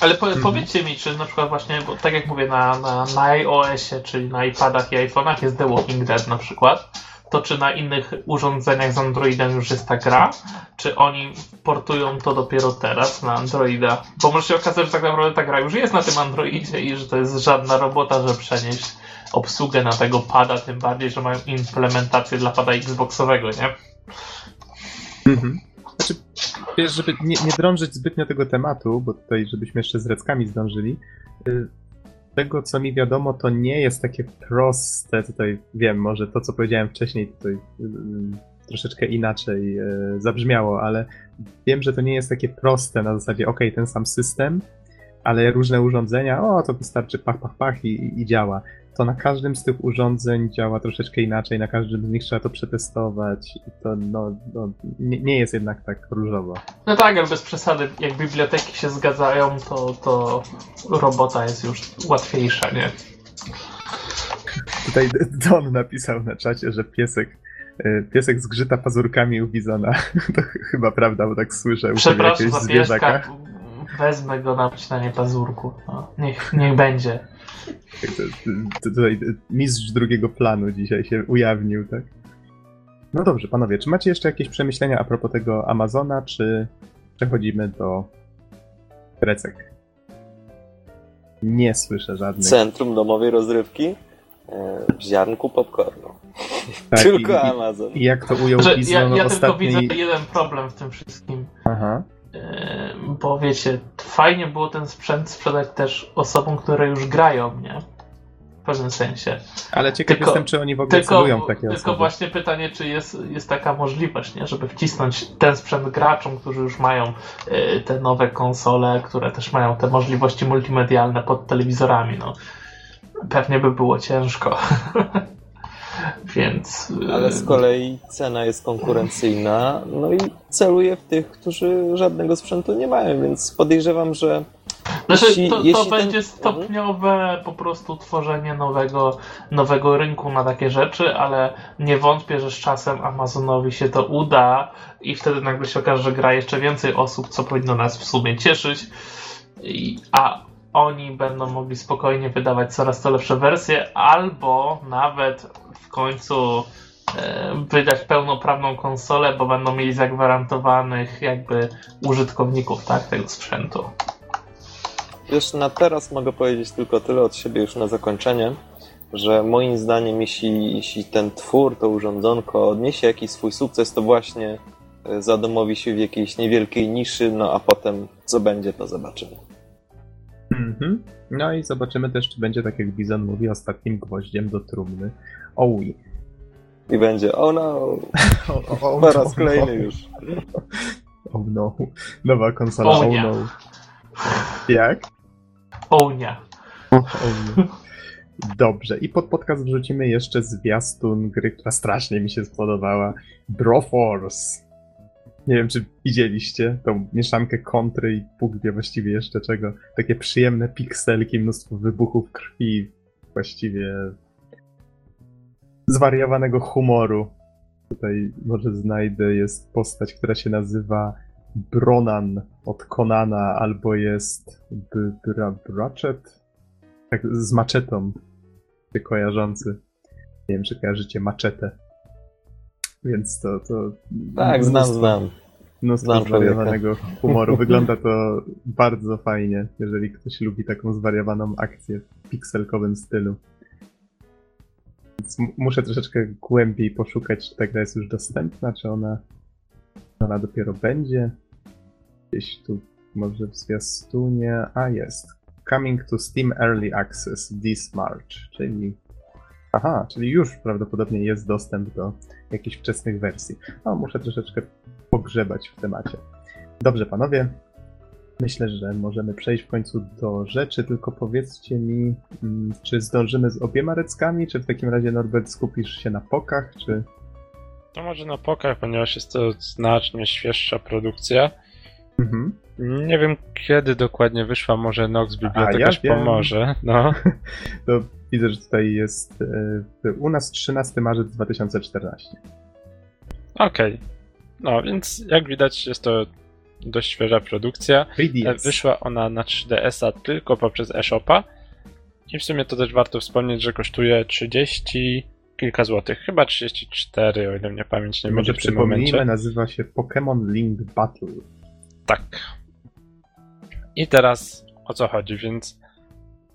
Ale po, Mhm. powiedzcie mi, czy na przykład właśnie, bo tak jak mówię, na, na, na iOSie, czyli na iPadach i iPhone'ach jest The Walking Dead na przykład, to czy na innych urządzeniach z Androidem już jest ta gra? Czy oni portują to dopiero teraz na Androida? Bo może się okazać, że tak naprawdę ta gra już jest na tym Androidzie i że to jest żadna robota, że przenieść obsługę na tego pada, tym bardziej, że mają implementację dla pada Xboxowego, nie? Mhm. Znaczy, wiesz, żeby nie, nie drążyć zbytnio tego tematu, bo tutaj, żebyśmy jeszcze z reckami zdążyli, y, tego, co mi wiadomo, to nie jest takie proste, tutaj wiem, może to, co powiedziałem wcześniej, tutaj y, troszeczkę inaczej y, zabrzmiało, ale wiem, że to nie jest takie proste na zasadzie, ok, ten sam system, ale różne urządzenia, o, to wystarczy pach, pach, pach i- i działa. To na każdym z tych urządzeń działa troszeczkę inaczej, na każdym z nich trzeba to przetestować i to no, no nie, nie jest jednak tak różowo. No tak, ale bez przesady, jak biblioteki się zgadzają, to, to robota jest już łatwiejsza, nie? Tutaj Don napisał na czacie, że piesek y, piesek zgrzyta pazurkami u Bizona. To ch- chyba prawda, bo tak słyszę u Przepraszam jakiegoś za zwierzaka. pieska, wezmę go na wycinanie pazurku. No, niech, niech będzie. To- to- Tutaj mistrz drugiego planu dzisiaj się ujawnił, tak? No dobrze, panowie, czy macie jeszcze jakieś przemyślenia a propos tego Amazona, czy przechodzimy do recek? Nie słyszę żadnych. Centrum domowej rozrywki e, w ziarnku popcornu. Tak, Tylko i, Amazon. i jak to ujął Że ja, Bizon ja ostatni... tylko widzę jeden problem w tym wszystkim. Aha. Yy, Bo wiecie, fajnie było ten sprzęt sprzedać też osobom, które już grają, nie? W pewnym sensie. Ale ciekaw Tylko- jestem, czy oni w ogóle Tylko, celują takie tylko osoby. właśnie pytanie, czy jest, jest taka możliwość, nie? żeby wcisnąć ten sprzęt graczom, którzy już mają y, te nowe konsole, które też mają te możliwości multimedialne pod telewizorami. No. Pewnie by było ciężko. Więc. y, Ale z kolei cena jest konkurencyjna, no i celuje w tych, którzy żadnego sprzętu nie mają, więc podejrzewam, że Znaczy, jeśli- to, to jeśli ten- będzie stopniowe po prostu tworzenie nowego, nowego rynku na takie rzeczy, ale nie wątpię, że z czasem Amazonowi się to uda i wtedy nagle się okaże, że gra jeszcze więcej osób, co powinno nas w sumie cieszyć, I, a oni będą mogli spokojnie wydawać coraz to lepsze wersje, albo nawet końcu wydać pełnoprawną konsolę, bo będą mieli zagwarantowanych jakby użytkowników tak, tego sprzętu. Wiesz, na teraz mogę powiedzieć tylko tyle od siebie już na zakończenie, że moim zdaniem, jeśli, jeśli ten twór, to urządzonko odniesie jakiś swój sukces, to właśnie e, zadomowi się w jakiejś niewielkiej niszy, no a potem co będzie, to zobaczymy. Mhm. No i zobaczymy też, czy będzie, tak jak Bizon mówi, ostatnim gwoździem do trumny. Owi. I będzie, oh no, O, o, o, po raz no. kolejny już. Oh no. Nowa konsola, oh nie. no. Jak? Oh no. Dobrze. I pod podcast wrzucimy jeszcze zwiastun gry, która strasznie mi się spodobała. Broforce. Nie wiem, czy widzieliście tą mieszankę kontry i Bóg wie właściwie jeszcze czego. Takie przyjemne pikselki, mnóstwo wybuchów krwi, właściwie zwariowanego humoru. Tutaj może znajdę, jest postać, która się nazywa Bronan od Konana, albo jest B- Bra Bratchet, tak z maczetą się kojarzący. Nie wiem, czy kojarzycie maczetę. Więc to... to Tak, znam, znam. Człowieka. zwariowanego humoru. Wygląda to bardzo fajnie, jeżeli ktoś lubi taką zwariowaną akcję w pikselkowym stylu. Więc muszę troszeczkę głębiej poszukać, czy ta gra jest już dostępna, czy ona, ona dopiero będzie. Gdzieś tu może w zwiastunie. A jest. Coming to Steam Early Access this March, czyli. Aha, czyli już prawdopodobnie jest dostęp do jakichś wczesnych wersji. No, muszę troszeczkę pogrzebać w temacie. Dobrze, panowie. Myślę, że możemy przejść w końcu do rzeczy, tylko powiedzcie mi, mm, czy zdążymy z obiema reckami, czy w takim razie Norbert skupisz się na pokach, czy... To może na pokach, ponieważ jest to znacznie świeższa produkcja. Mhm. Nie wiem kiedy dokładnie wyszła, może Nox bibliotekarz wiem. pomoże. No. To widzę, że tutaj jest e, u nas 13 marzec 2014. Okej. No więc jak widać jest to dość świeża produkcja. E, 3DS. Wyszła ona na 3DS-a tylko poprzez eShopa. I w sumie to też warto wspomnieć, że kosztuje 30 kilka złotych. Chyba 34, o ile mnie pamięć nie Może będzie w tym przypomnijmy, momencie. nazywa się Pokémon Link Battle. Tak. I teraz o co chodzi, więc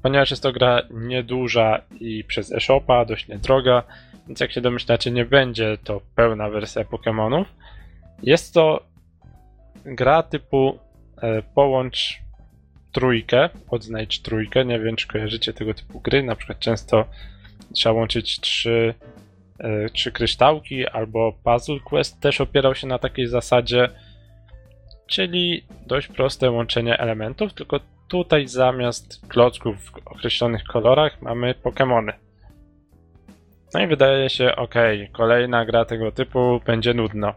ponieważ jest to gra nieduża i przez eShopa, dość niedroga, więc jak się domyślacie, nie będzie to pełna wersja Pokémonów. Jest to gra typu e, połącz trójkę, odznajdź trójkę. Nie wiem, czy kojarzycie tego typu gry. Na przykład często trzeba łączyć trzy, e, trzy kryształki, albo Puzzle Quest też opierał się na takiej zasadzie, czyli dość proste łączenie elementów, tylko tutaj zamiast klocków w określonych kolorach mamy Pokémony. No i wydaje się, okej, kolejna gra tego typu będzie nudno.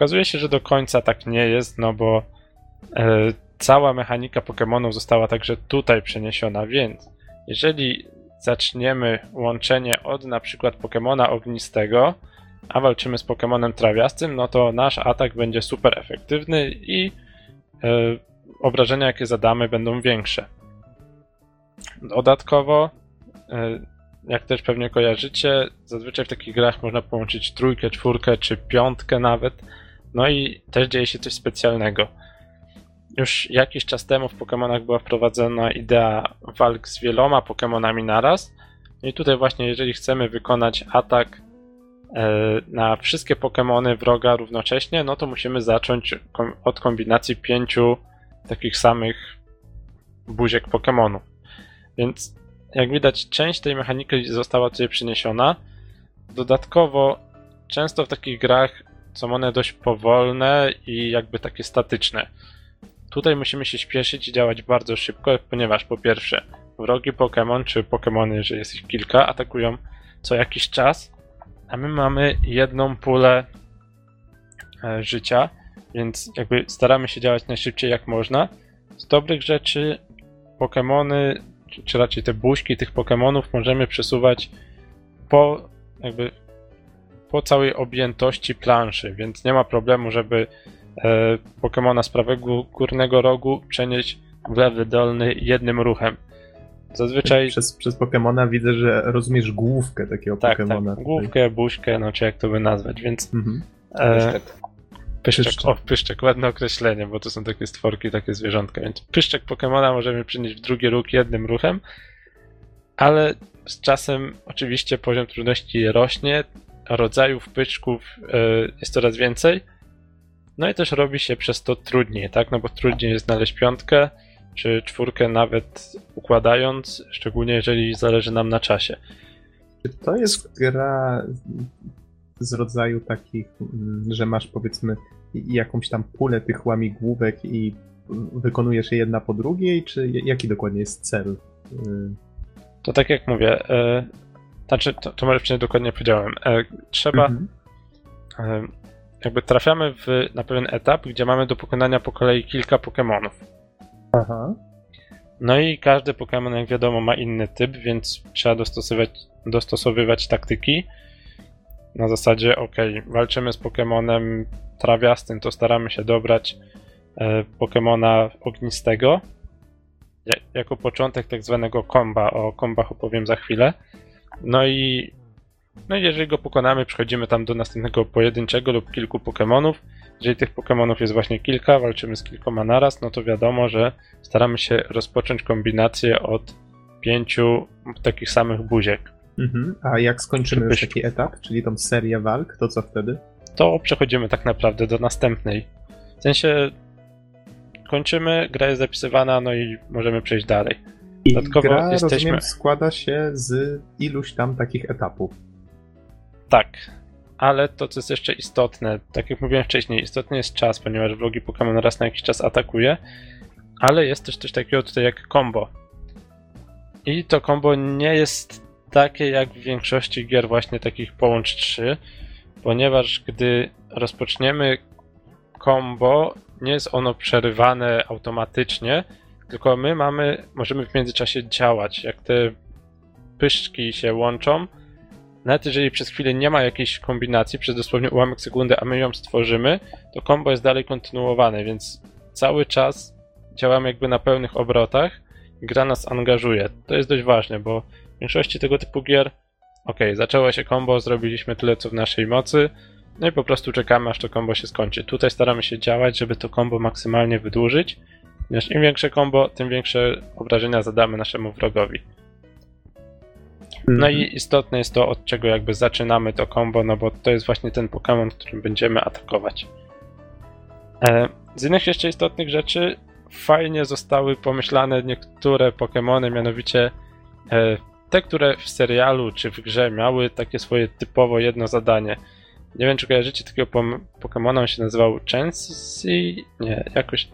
Okazuje się, że do końca tak nie jest, no bo e, cała mechanika Pokémonów została także tutaj przeniesiona, więc jeżeli zaczniemy łączenie od na przykład Pokémona ognistego, a walczymy z Pokémonem trawiastym, no to nasz atak będzie super efektywny i e, obrażenia, jakie zadamy, będą większe. Dodatkowo, e, jak też pewnie kojarzycie, zazwyczaj w takich grach można połączyć trójkę, czwórkę czy piątkę nawet. No i też dzieje się coś specjalnego. Już jakiś czas temu w Pokémonach była wprowadzona idea walk z wieloma Pokémonami naraz. No i tutaj właśnie, jeżeli chcemy wykonać atak e, na wszystkie Pokémony wroga równocześnie, no to musimy zacząć od kombinacji pięciu takich samych buziek Pokémonów. Więc jak widać, część tej mechaniki została tutaj przeniesiona. Dodatkowo, często w takich grach są one dość powolne i jakby takie statyczne. Tutaj musimy się śpieszyć i działać bardzo szybko, ponieważ po pierwsze, wrogi Pokémon, czy Pokémony, jeżeli jest ich kilka, atakują co jakiś czas, a my mamy jedną pulę e, życia, więc jakby staramy się działać najszybciej jak można. Z dobrych rzeczy Pokémony, czy raczej te buźki tych Pokémonów możemy przesuwać po jakby po całej objętości planszy, więc nie ma problemu, żeby e, Pokemona z prawego górnego rogu przenieść w lewy dolny jednym ruchem. Zazwyczaj Przez, przez Pokemona widzę, że rozumiesz główkę takiego tak, Pokemona. tak, główkę, buźkę, no czy jak to by nazwać, więc Mhm. e, Pyszczek. pyszczek, Pyszczek. o pyszczek, ładne określenie, bo to są takie stworki, takie zwierzątka, więc pyszczek Pokemona możemy przenieść w drugi róg jednym ruchem, ale z czasem oczywiście poziom trudności rośnie, rodzajów pyczków e, jest coraz więcej, no i też robi się przez to trudniej, tak? No bo trudniej jest znaleźć piątkę czy czwórkę nawet układając, szczególnie jeżeli zależy nam na czasie. Czy to jest gra z rodzaju takich, mm, że masz powiedzmy jakąś tam pulę tych łamigłówek i wykonujesz je jedna po drugiej, czy jaki dokładnie jest cel? Y, To tak jak mówię, e, znaczy, to, to nie dokładnie powiedziałem. E, trzeba, mhm. e, jakby trafiamy w, na pewien etap, gdzie mamy do pokonania po kolei kilka Pokémonów. Aha. No i każdy Pokémon, jak wiadomo, ma inny typ, więc trzeba dostosowywać, dostosowywać taktyki. Na zasadzie, ok, walczymy z Pokémonem trawiastym, to staramy się dobrać e, Pokémona ognistego. Ja- Jako początek tak zwanego komba. O kombach opowiem za chwilę. No i, no i jeżeli go pokonamy, przechodzimy tam do następnego pojedynczego lub kilku Pokémonów. Jeżeli tych Pokémonów jest właśnie kilka, walczymy z kilkoma naraz, no to wiadomo, że staramy się rozpocząć kombinację od pięciu takich samych buziek. Mhm. A jak skończymy już Pyszczek. taki etap, czyli tą serię walk, to co wtedy? To przechodzimy tak naprawdę do następnej. W sensie kończymy, gra jest zapisywana, no i możemy przejść dalej. I Dodatkowo gra, jesteśmy- rozumiem, składa się z iluś tam takich etapów. Tak, ale to co jest jeszcze istotne, tak jak mówiłem wcześniej, istotny jest czas, ponieważ wrogi Pokémon raz na jakiś czas atakuje, ale jest też coś takiego tutaj jak combo. I to combo nie jest takie jak w większości gier właśnie takich połącz 3, ponieważ gdy rozpoczniemy combo, nie jest ono przerywane automatycznie, tylko my mamy, możemy w międzyczasie działać. Jak te pyszczki się łączą, nawet jeżeli przez chwilę nie ma jakiejś kombinacji, przez dosłownie ułamek sekundy, a my ją stworzymy, to combo jest dalej kontynuowane, więc cały czas działamy jakby na pełnych obrotach i gra nas angażuje. To jest dość ważne, bo w większości tego typu gier ok, zaczęło się combo, zrobiliśmy tyle co w naszej mocy, no i po prostu czekamy aż to combo się skończy. Tutaj staramy się działać, żeby to combo maksymalnie wydłużyć, ponieważ im większe combo, tym większe obrażenia zadamy naszemu wrogowi. No Mhm. i istotne jest to, od czego jakby zaczynamy to combo, no bo to jest właśnie ten Pokémon, którym będziemy atakować. E, z innych jeszcze istotnych rzeczy, fajnie zostały pomyślane niektóre Pokémony, mianowicie e, te, które w serialu czy w grze miały takie swoje typowo jedno zadanie. Nie wiem, czy kojarzycie takiego Pokémona, on się nazywał Chansey? Nie, jakoś...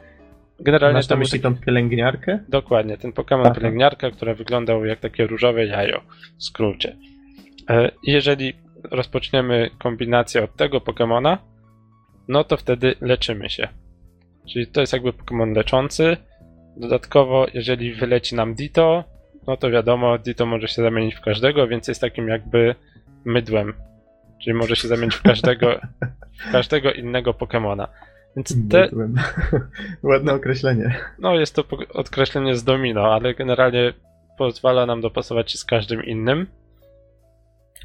Generalnie Masz to na myśli tą pielęgniarkę? Dokładnie, ten Pokémon pielęgniarka, która wyglądał jak takie różowe jajo w skrócie. E, Jeżeli rozpoczniemy kombinację od tego Pokemona, no to wtedy leczymy się. Czyli to jest jakby Pokemon leczący. Dodatkowo, jeżeli wyleci nam Ditto, no to wiadomo, Ditto może się zamienić w każdego, więc jest takim jakby mydłem. Czyli może się zamienić w każdego, w każdego innego Pokemona. Więc te. Ładne określenie. no jest to odkreślenie z domino, ale generalnie pozwala nam dopasować się z każdym innym.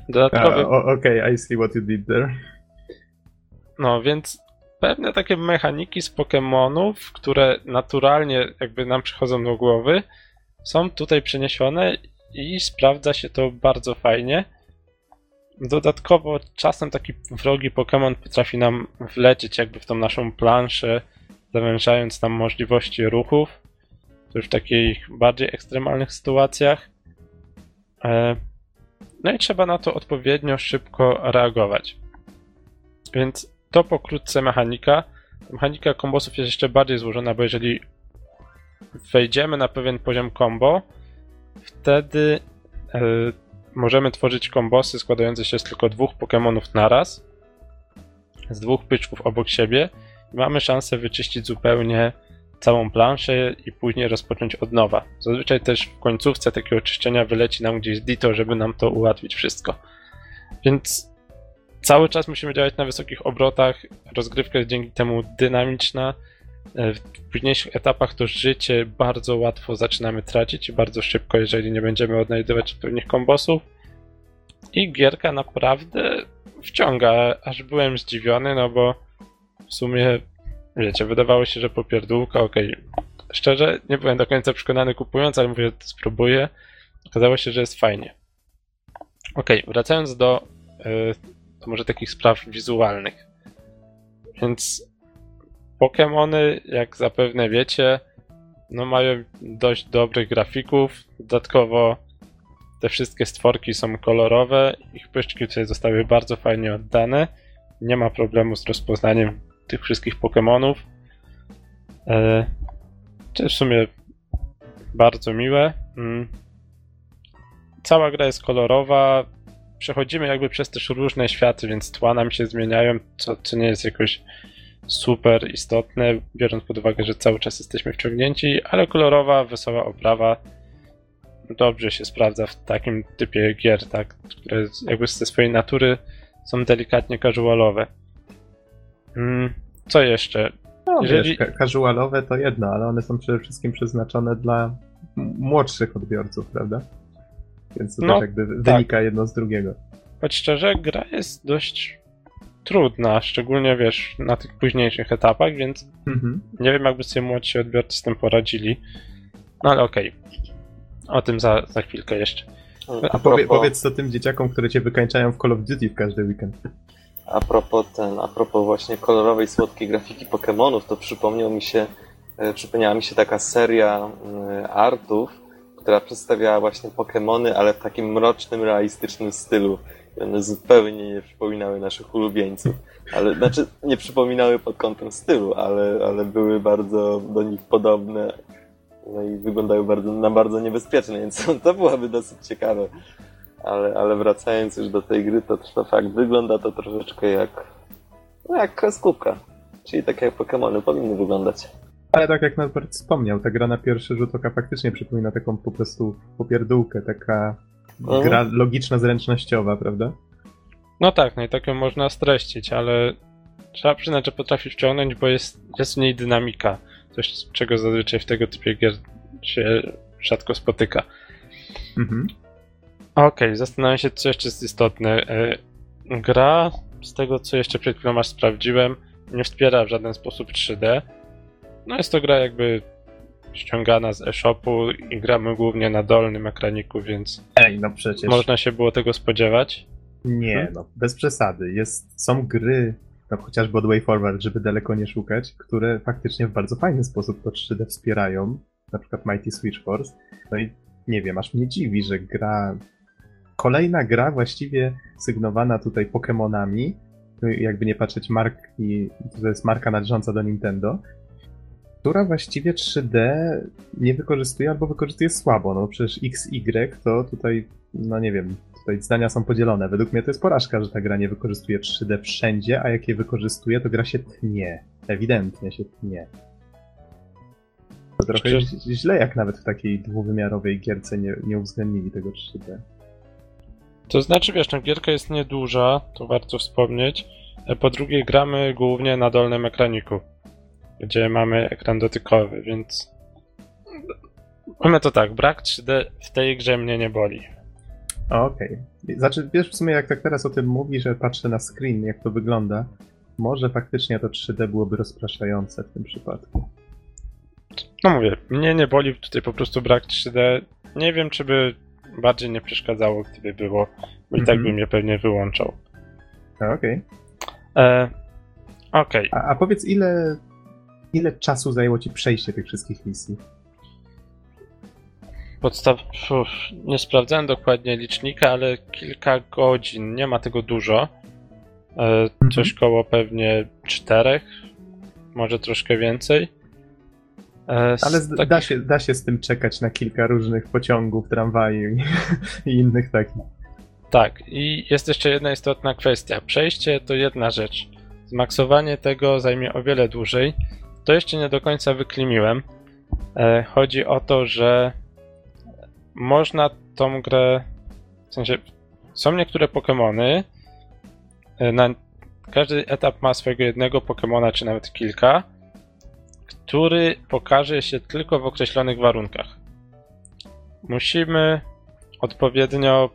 Dodatkowy, o- Okej, I see what you did there. no więc pewne takie mechaniki z Pokemonów, które naturalnie jakby nam przychodzą do głowy, są tutaj przeniesione i sprawdza się to bardzo fajnie. Dodatkowo czasem taki wrogi Pokémon potrafi nam wlecieć jakby w tą naszą planszę, zawężając nam możliwości ruchów. To już w takich bardziej ekstremalnych sytuacjach. E, No i trzeba na to odpowiednio szybko reagować. Więc to pokrótce mechanika. Mechanika kombosów jest jeszcze bardziej złożona, bo jeżeli wejdziemy na pewien poziom combo, wtedy e, możemy tworzyć kombosy składające się z tylko dwóch Pokémonów naraz, z dwóch pyczków obok siebie i mamy szansę wyczyścić zupełnie całą planszę i później rozpocząć od nowa. Zazwyczaj też w końcówce takiego czyszczenia wyleci nam gdzieś Ditto, żeby nam to ułatwić wszystko. Więc cały czas musimy działać na wysokich obrotach, rozgrywka jest dzięki temu dynamiczna. E, W późniejszych etapach to życie bardzo łatwo zaczynamy tracić i bardzo szybko, jeżeli nie będziemy odnajdywać odpowiednich kombosów. I gierka naprawdę wciąga, aż byłem zdziwiony, no bo w sumie, wiecie, wydawało się, że popierdółka, okej. Szczerze, nie byłem do końca przekonany kupując, ale mówię, spróbuję. Okazało się, że jest fajnie. Okej, wracając do, y, do może takich spraw wizualnych. Więc Pokémony, jak zapewne wiecie, no mają dość dobrych grafików. Dodatkowo te wszystkie stworki są kolorowe, ich pyszczki tutaj zostały bardzo fajnie oddane. Nie ma problemu z rozpoznaniem tych wszystkich Pokémonów. E, to jest w sumie bardzo miłe. Mm. Cała gra jest kolorowa. Przechodzimy jakby przez też różne światy, więc tła nam się zmieniają, co, co nie jest jakoś super istotne, biorąc pod uwagę, że cały czas jesteśmy wciągnięci, ale kolorowa, wesoła oprawa dobrze się sprawdza w takim typie gier, tak, które jakby ze swojej natury są delikatnie casualowe. Mm, co jeszcze? No, Jeżeli- wiesz, casualowe to jedno, ale one są przede wszystkim przeznaczone dla młodszych odbiorców, prawda? Więc to No, też jakby wynika jedno z drugiego. Choć szczerze, gra jest dość trudna, szczególnie wiesz, na tych późniejszych etapach, więc Mhm. nie wiem, jakby sobie młodsi odbiorcy z tym poradzili. No ale okej. O tym za, za chwilkę jeszcze. A powie, powiedz to tym dzieciakom, które cię wykańczają w Call of Duty w każdy weekend. A propos ten, a propos właśnie kolorowej, słodkiej grafiki Pokémonów, to przypomniał mi się, e, przypomniała mi się taka seria e, artów, która przedstawiała właśnie Pokémony, ale w takim mrocznym, realistycznym stylu. One zupełnie nie przypominały naszych ulubieńców. Ale, znaczy, nie przypominały pod kątem stylu, ale, ale były bardzo do nich podobne. No i wyglądały bardzo, na bardzo niebezpieczne, więc to byłoby dosyć ciekawe. Ale, ale wracając już do tej gry, to, to fakt wygląda to troszeczkę jak, no jak kreskówka. Czyli tak jak Pokémony powinny wyglądać. Ale tak jak Norbert wspomniał, ta gra na pierwszy rzut oka faktycznie przypomina taką po prostu popierdółkę, taka Mhm. gra logiczna, zręcznościowa, prawda? No tak, no i tak ją można streścić, ale trzeba przyznać, że potrafi wciągnąć, bo jest, jest w niej dynamika. Coś, czego zazwyczaj w tego typie gier się rzadko spotyka. Mhm. Okej, zastanawiam się, co jeszcze jest istotne. E, Gra, z tego co jeszcze przed chwilą aż sprawdziłem, nie wspiera w żaden sposób 3D. No jest to gra jakby ściągana z e-shopu i gramy głównie na dolnym ekraniku, więc Ej, no przecież. można się było tego spodziewać. Nie, Hmm? no, bez przesady. Jest, są gry, no chociażby od Way Forward, żeby daleko nie szukać, które faktycznie w bardzo fajny sposób to 3D wspierają. Na przykład Mighty Switch Force. No i nie wiem, aż mnie dziwi, że gra. Kolejna gra właściwie sygnowana tutaj Pokémonami, no jakby nie patrzeć marki, to jest marka należąca do Nintendo, która właściwie 3D nie wykorzystuje albo wykorzystuje słabo. No przecież XY to tutaj, no nie wiem, tutaj zdania są podzielone. Według mnie to jest porażka, że ta gra nie wykorzystuje 3D wszędzie, a jak je wykorzystuje, to gra się tnie. Ewidentnie się tnie. To trochę Przecież- źle, jak nawet w takiej dwuwymiarowej gierce nie, nie uwzględnili tego 3D. To znaczy, wiesz, no gierka jest nieduża, to warto wspomnieć. E, Po drugie, gramy głównie na dolnym ekraniku, gdzie mamy ekran dotykowy, więc. Mamy to tak, brak 3D w tej grze mnie nie boli. Okej. Znaczy, wiesz, w sumie jak tak teraz o tym mówi, że patrzę na screen, jak to wygląda, może faktycznie to 3D byłoby rozpraszające w tym przypadku. No mówię, mnie nie boli tutaj po prostu brak 3D. Nie wiem, czy by bardziej nie przeszkadzało, gdyby było, bo i tak Mhm. bym je pewnie wyłączał. Okej. E, Okej, A, a powiedz, ile, ile czasu zajęło ci przejście tych wszystkich misji? podstaw... Uf, nie sprawdzałem dokładnie licznika, ale kilka godzin, nie ma tego dużo. E, coś koło pewnie czterech, może troszkę więcej. E, Ale z, takich- da, się, da się z tym czekać na kilka różnych pociągów, tramwaju i, i innych takich. Tak, i jest jeszcze jedna istotna kwestia. Przejście to jedna rzecz. Zmaksowanie tego zajmie o wiele dłużej. To jeszcze nie do końca wyklimiłem. E, chodzi o to, że można tą grę. W sensie, są niektóre Pokémony. e, Na każdy etap ma swojego jednego Pokémona, czy nawet kilka, który pokaże się tylko w określonych warunkach. Musimy odpowiednio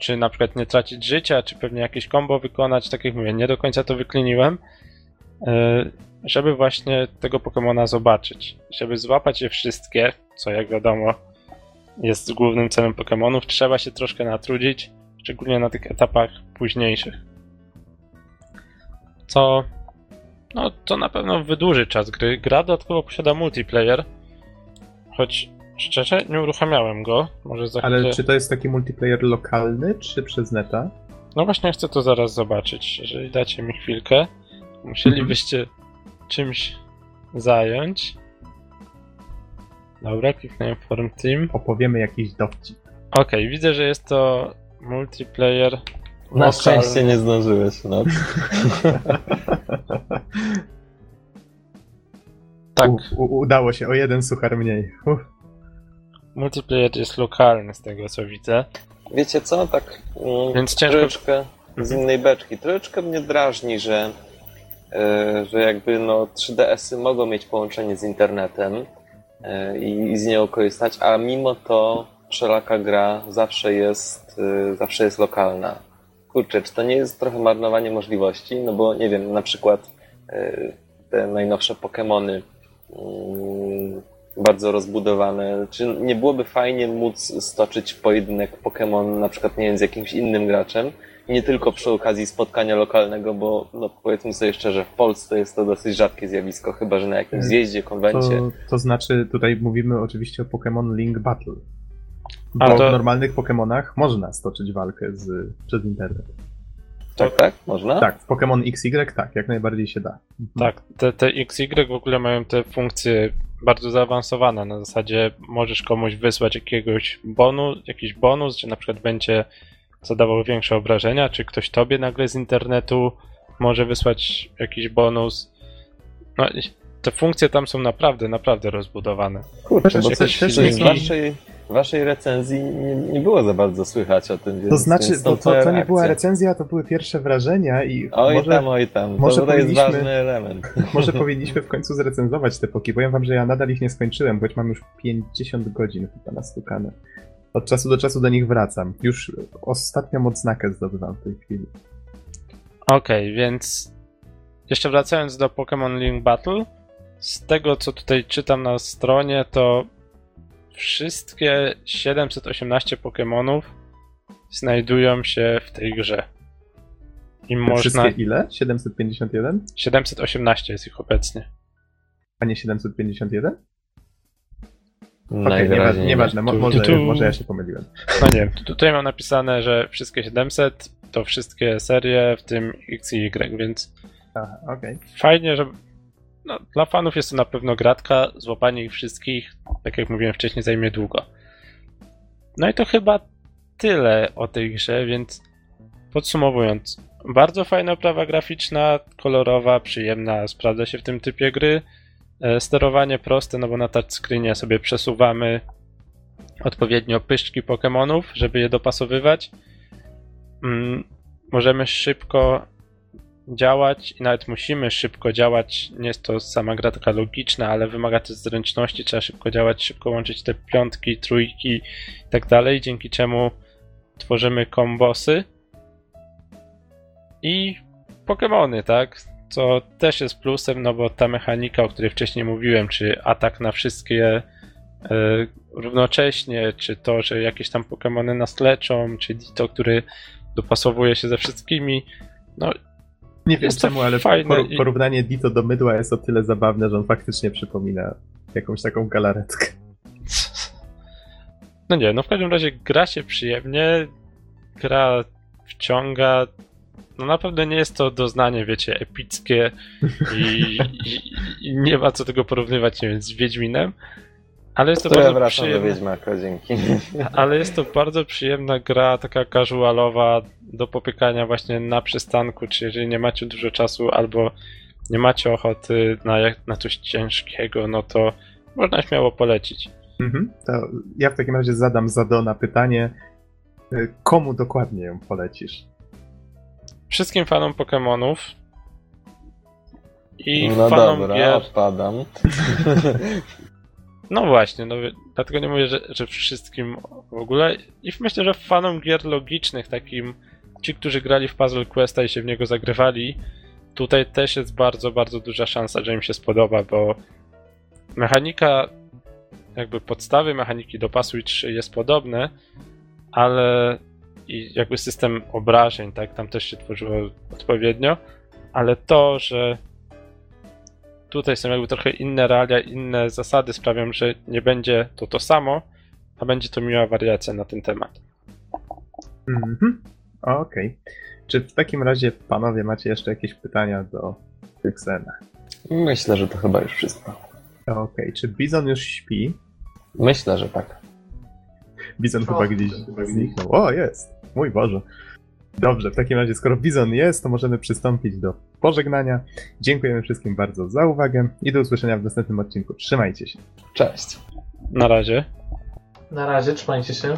czy na przykład nie tracić życia, czy pewnie jakieś combo wykonać, tak jak mówię, nie do końca to wykliniłem, e, żeby właśnie tego Pokemona zobaczyć. Żeby złapać je wszystkie, co jak wiadomo jest głównym celem Pokemonów, trzeba się troszkę natrudzić, szczególnie na tych etapach późniejszych. Co no, to na pewno wydłuży czas gry. Gra dodatkowo posiada multiplayer, choć szczerze nie uruchamiałem go. Może za Ale chwilę... czy to jest taki multiplayer lokalny, czy przez neta? No właśnie chcę to zaraz zobaczyć. Jeżeli dacie mi chwilkę, musielibyście czymś zająć. Dobra, kliknąłem Form Team. Opowiemy jakiś dowcip. Okej, widzę, że jest to multiplayer. Na szczęście nie zdążyłeś, no. Tak, U, u, udało się, o jeden suchar mniej. Multiplayer jest lokalny z tego co widzę. Wiecie co, tak mm, Więc ciężko- troszeczkę z innej beczki. Troszeczkę mnie drażni, że, że jakby no 3DS-y mogą mieć połączenie z internetem e, i, z niego korzystać, a mimo to wszelaka gra zawsze jest, e, zawsze jest lokalna. Kurczę, czy to nie jest trochę marnowanie możliwości? No bo nie wiem, na przykład e, te najnowsze Pokémony mm, bardzo rozbudowane. Czy nie byłoby fajnie móc stoczyć pojedynek Pokémon na przykład nie wiem, z jakimś innym graczem? Nie tylko przy okazji spotkania lokalnego, bo no, powiedzmy sobie szczerze, w Polsce jest to dosyć rzadkie zjawisko, chyba że na jakimś Hmm. zjeździe, konwencie. To, to znaczy, tutaj mówimy oczywiście o Pokémon Link Battle. Bo A to- w normalnych Pokémonach można stoczyć walkę z, przez internet. Tak, tak? Można? Tak, w Pokémon XY tak, jak najbardziej się da. Mhm. Tak, te, te XY w ogóle mają te funkcje bardzo zaawansowane. Na zasadzie możesz komuś wysłać jakiegoś bonus, jakiś bonus, że na przykład będzie zadawał większe obrażenia, czy ktoś tobie nagle z internetu może wysłać jakiś bonus. No, te funkcje tam są naprawdę, naprawdę rozbudowane. Kurczę, bo też- coś, z waszej, waszej recenzji nie, nie było za bardzo słychać o tym, więc To znaczy, bo to, moja to nie była recenzja, to były pierwsze wrażenia i Oj może, tam, oj tam. może to, to jest ważny element. może powinniśmy w końcu zrecenzować te poki. Powiem wam, że ja nadal ich nie skończyłem, choć mam już 50 godzin chyba nastukane. Od czasu do czasu do nich wracam. Już ostatnią odznakę zdobywam w tej chwili. Okej, więc jeszcze wracając do Pokémon Link Battle, z tego co tutaj czytam na stronie, to wszystkie 718 Pokémonów znajdują się w tej grze. I Te można. Wszystkie ile? 751? 718 jest ich obecnie. A nie 751? Okej, Najwyraźniej nieważne. Mo, może, tu, może ja się pomyliłem. No nie, tu- tutaj mam napisane, że wszystkie 700 to wszystkie serie, w tym X i Y, więc Aha, okej. fajnie, że. No, dla fanów jest to na pewno gratka. Złapanie ich wszystkich, tak jak mówiłem wcześniej, zajmie długo. No i to chyba tyle o tej grze, więc podsumowując, bardzo fajna oprawa graficzna, kolorowa, przyjemna, sprawdza się w tym typie gry. E, Sterowanie proste, no bo na touchscreenie sobie przesuwamy odpowiednio pyszczki Pokémonów, żeby je dopasowywać. Mm, Możemy szybko działać i nawet musimy szybko działać. Nie jest to sama gra taka logiczna, ale wymaga też zręczności. Trzeba szybko działać, szybko łączyć te piątki, trójki i tak dalej, dzięki czemu tworzymy kombosy i Pokémony, tak? Co też jest plusem, no bo ta mechanika, o której wcześniej mówiłem, czy atak na wszystkie e, równocześnie, czy to, że jakieś tam Pokémony nas leczą, czy Dito, który dopasowuje się ze wszystkimi, no Nie wiem czemu, ale fajne porównanie Dito do mydła jest o tyle zabawne, że on faktycznie przypomina jakąś taką galaretkę. No nie, no w każdym razie gra się przyjemnie, gra wciąga. No naprawdę nie jest to doznanie, wiecie, epickie i, i, i nie ma co tego porównywać, nie wiem, z Wiedźminem, ale jest to To ja bardzo wracam do przyjemna, Wiedźmaka, dzięki. ale jest to bardzo przyjemna gra, taka casualowa, do popykania właśnie na przystanku, czy jeżeli nie macie dużo czasu albo nie macie ochoty na, na coś ciężkiego, no to można śmiało polecić. Mhm. To ja w takim razie zadam Zadona pytanie, y, komu dokładnie ją polecisz? Wszystkim fanom Pokémonów i No fanom dobra, gier. odpadam. No właśnie, no, dlatego nie mówię, że, że wszystkim w ogóle. I myślę, że fanom gier logicznych, takim ci, którzy grali w Puzzle Questa i się w niego zagrywali, tutaj też jest bardzo, bardzo duża szansa, że im się spodoba, bo mechanika, jakby podstawy mechaniki do Pasuj 3 jest podobne, ale i jakby system obrażeń, tak, tam też się tworzyło odpowiednio, ale to, że tutaj są jakby trochę inne realia, inne zasady sprawią, że nie będzie to to samo, a będzie to miła wariacja na ten temat. Mhm. Okej. Czy w takim razie panowie macie jeszcze jakieś pytania do Pyxena? Myślę, że to chyba już wszystko. Okej, czy Bizon już śpi? Myślę, że tak. Bizon O. chyba gdzieś zniknął. O, jest! Mój Boże. Dobrze, w takim razie, skoro Bizon jest, to możemy przystąpić do pożegnania. Dziękujemy wszystkim bardzo za uwagę i do usłyszenia w następnym odcinku. Trzymajcie się. Cześć. Na razie. Na razie, trzymajcie się.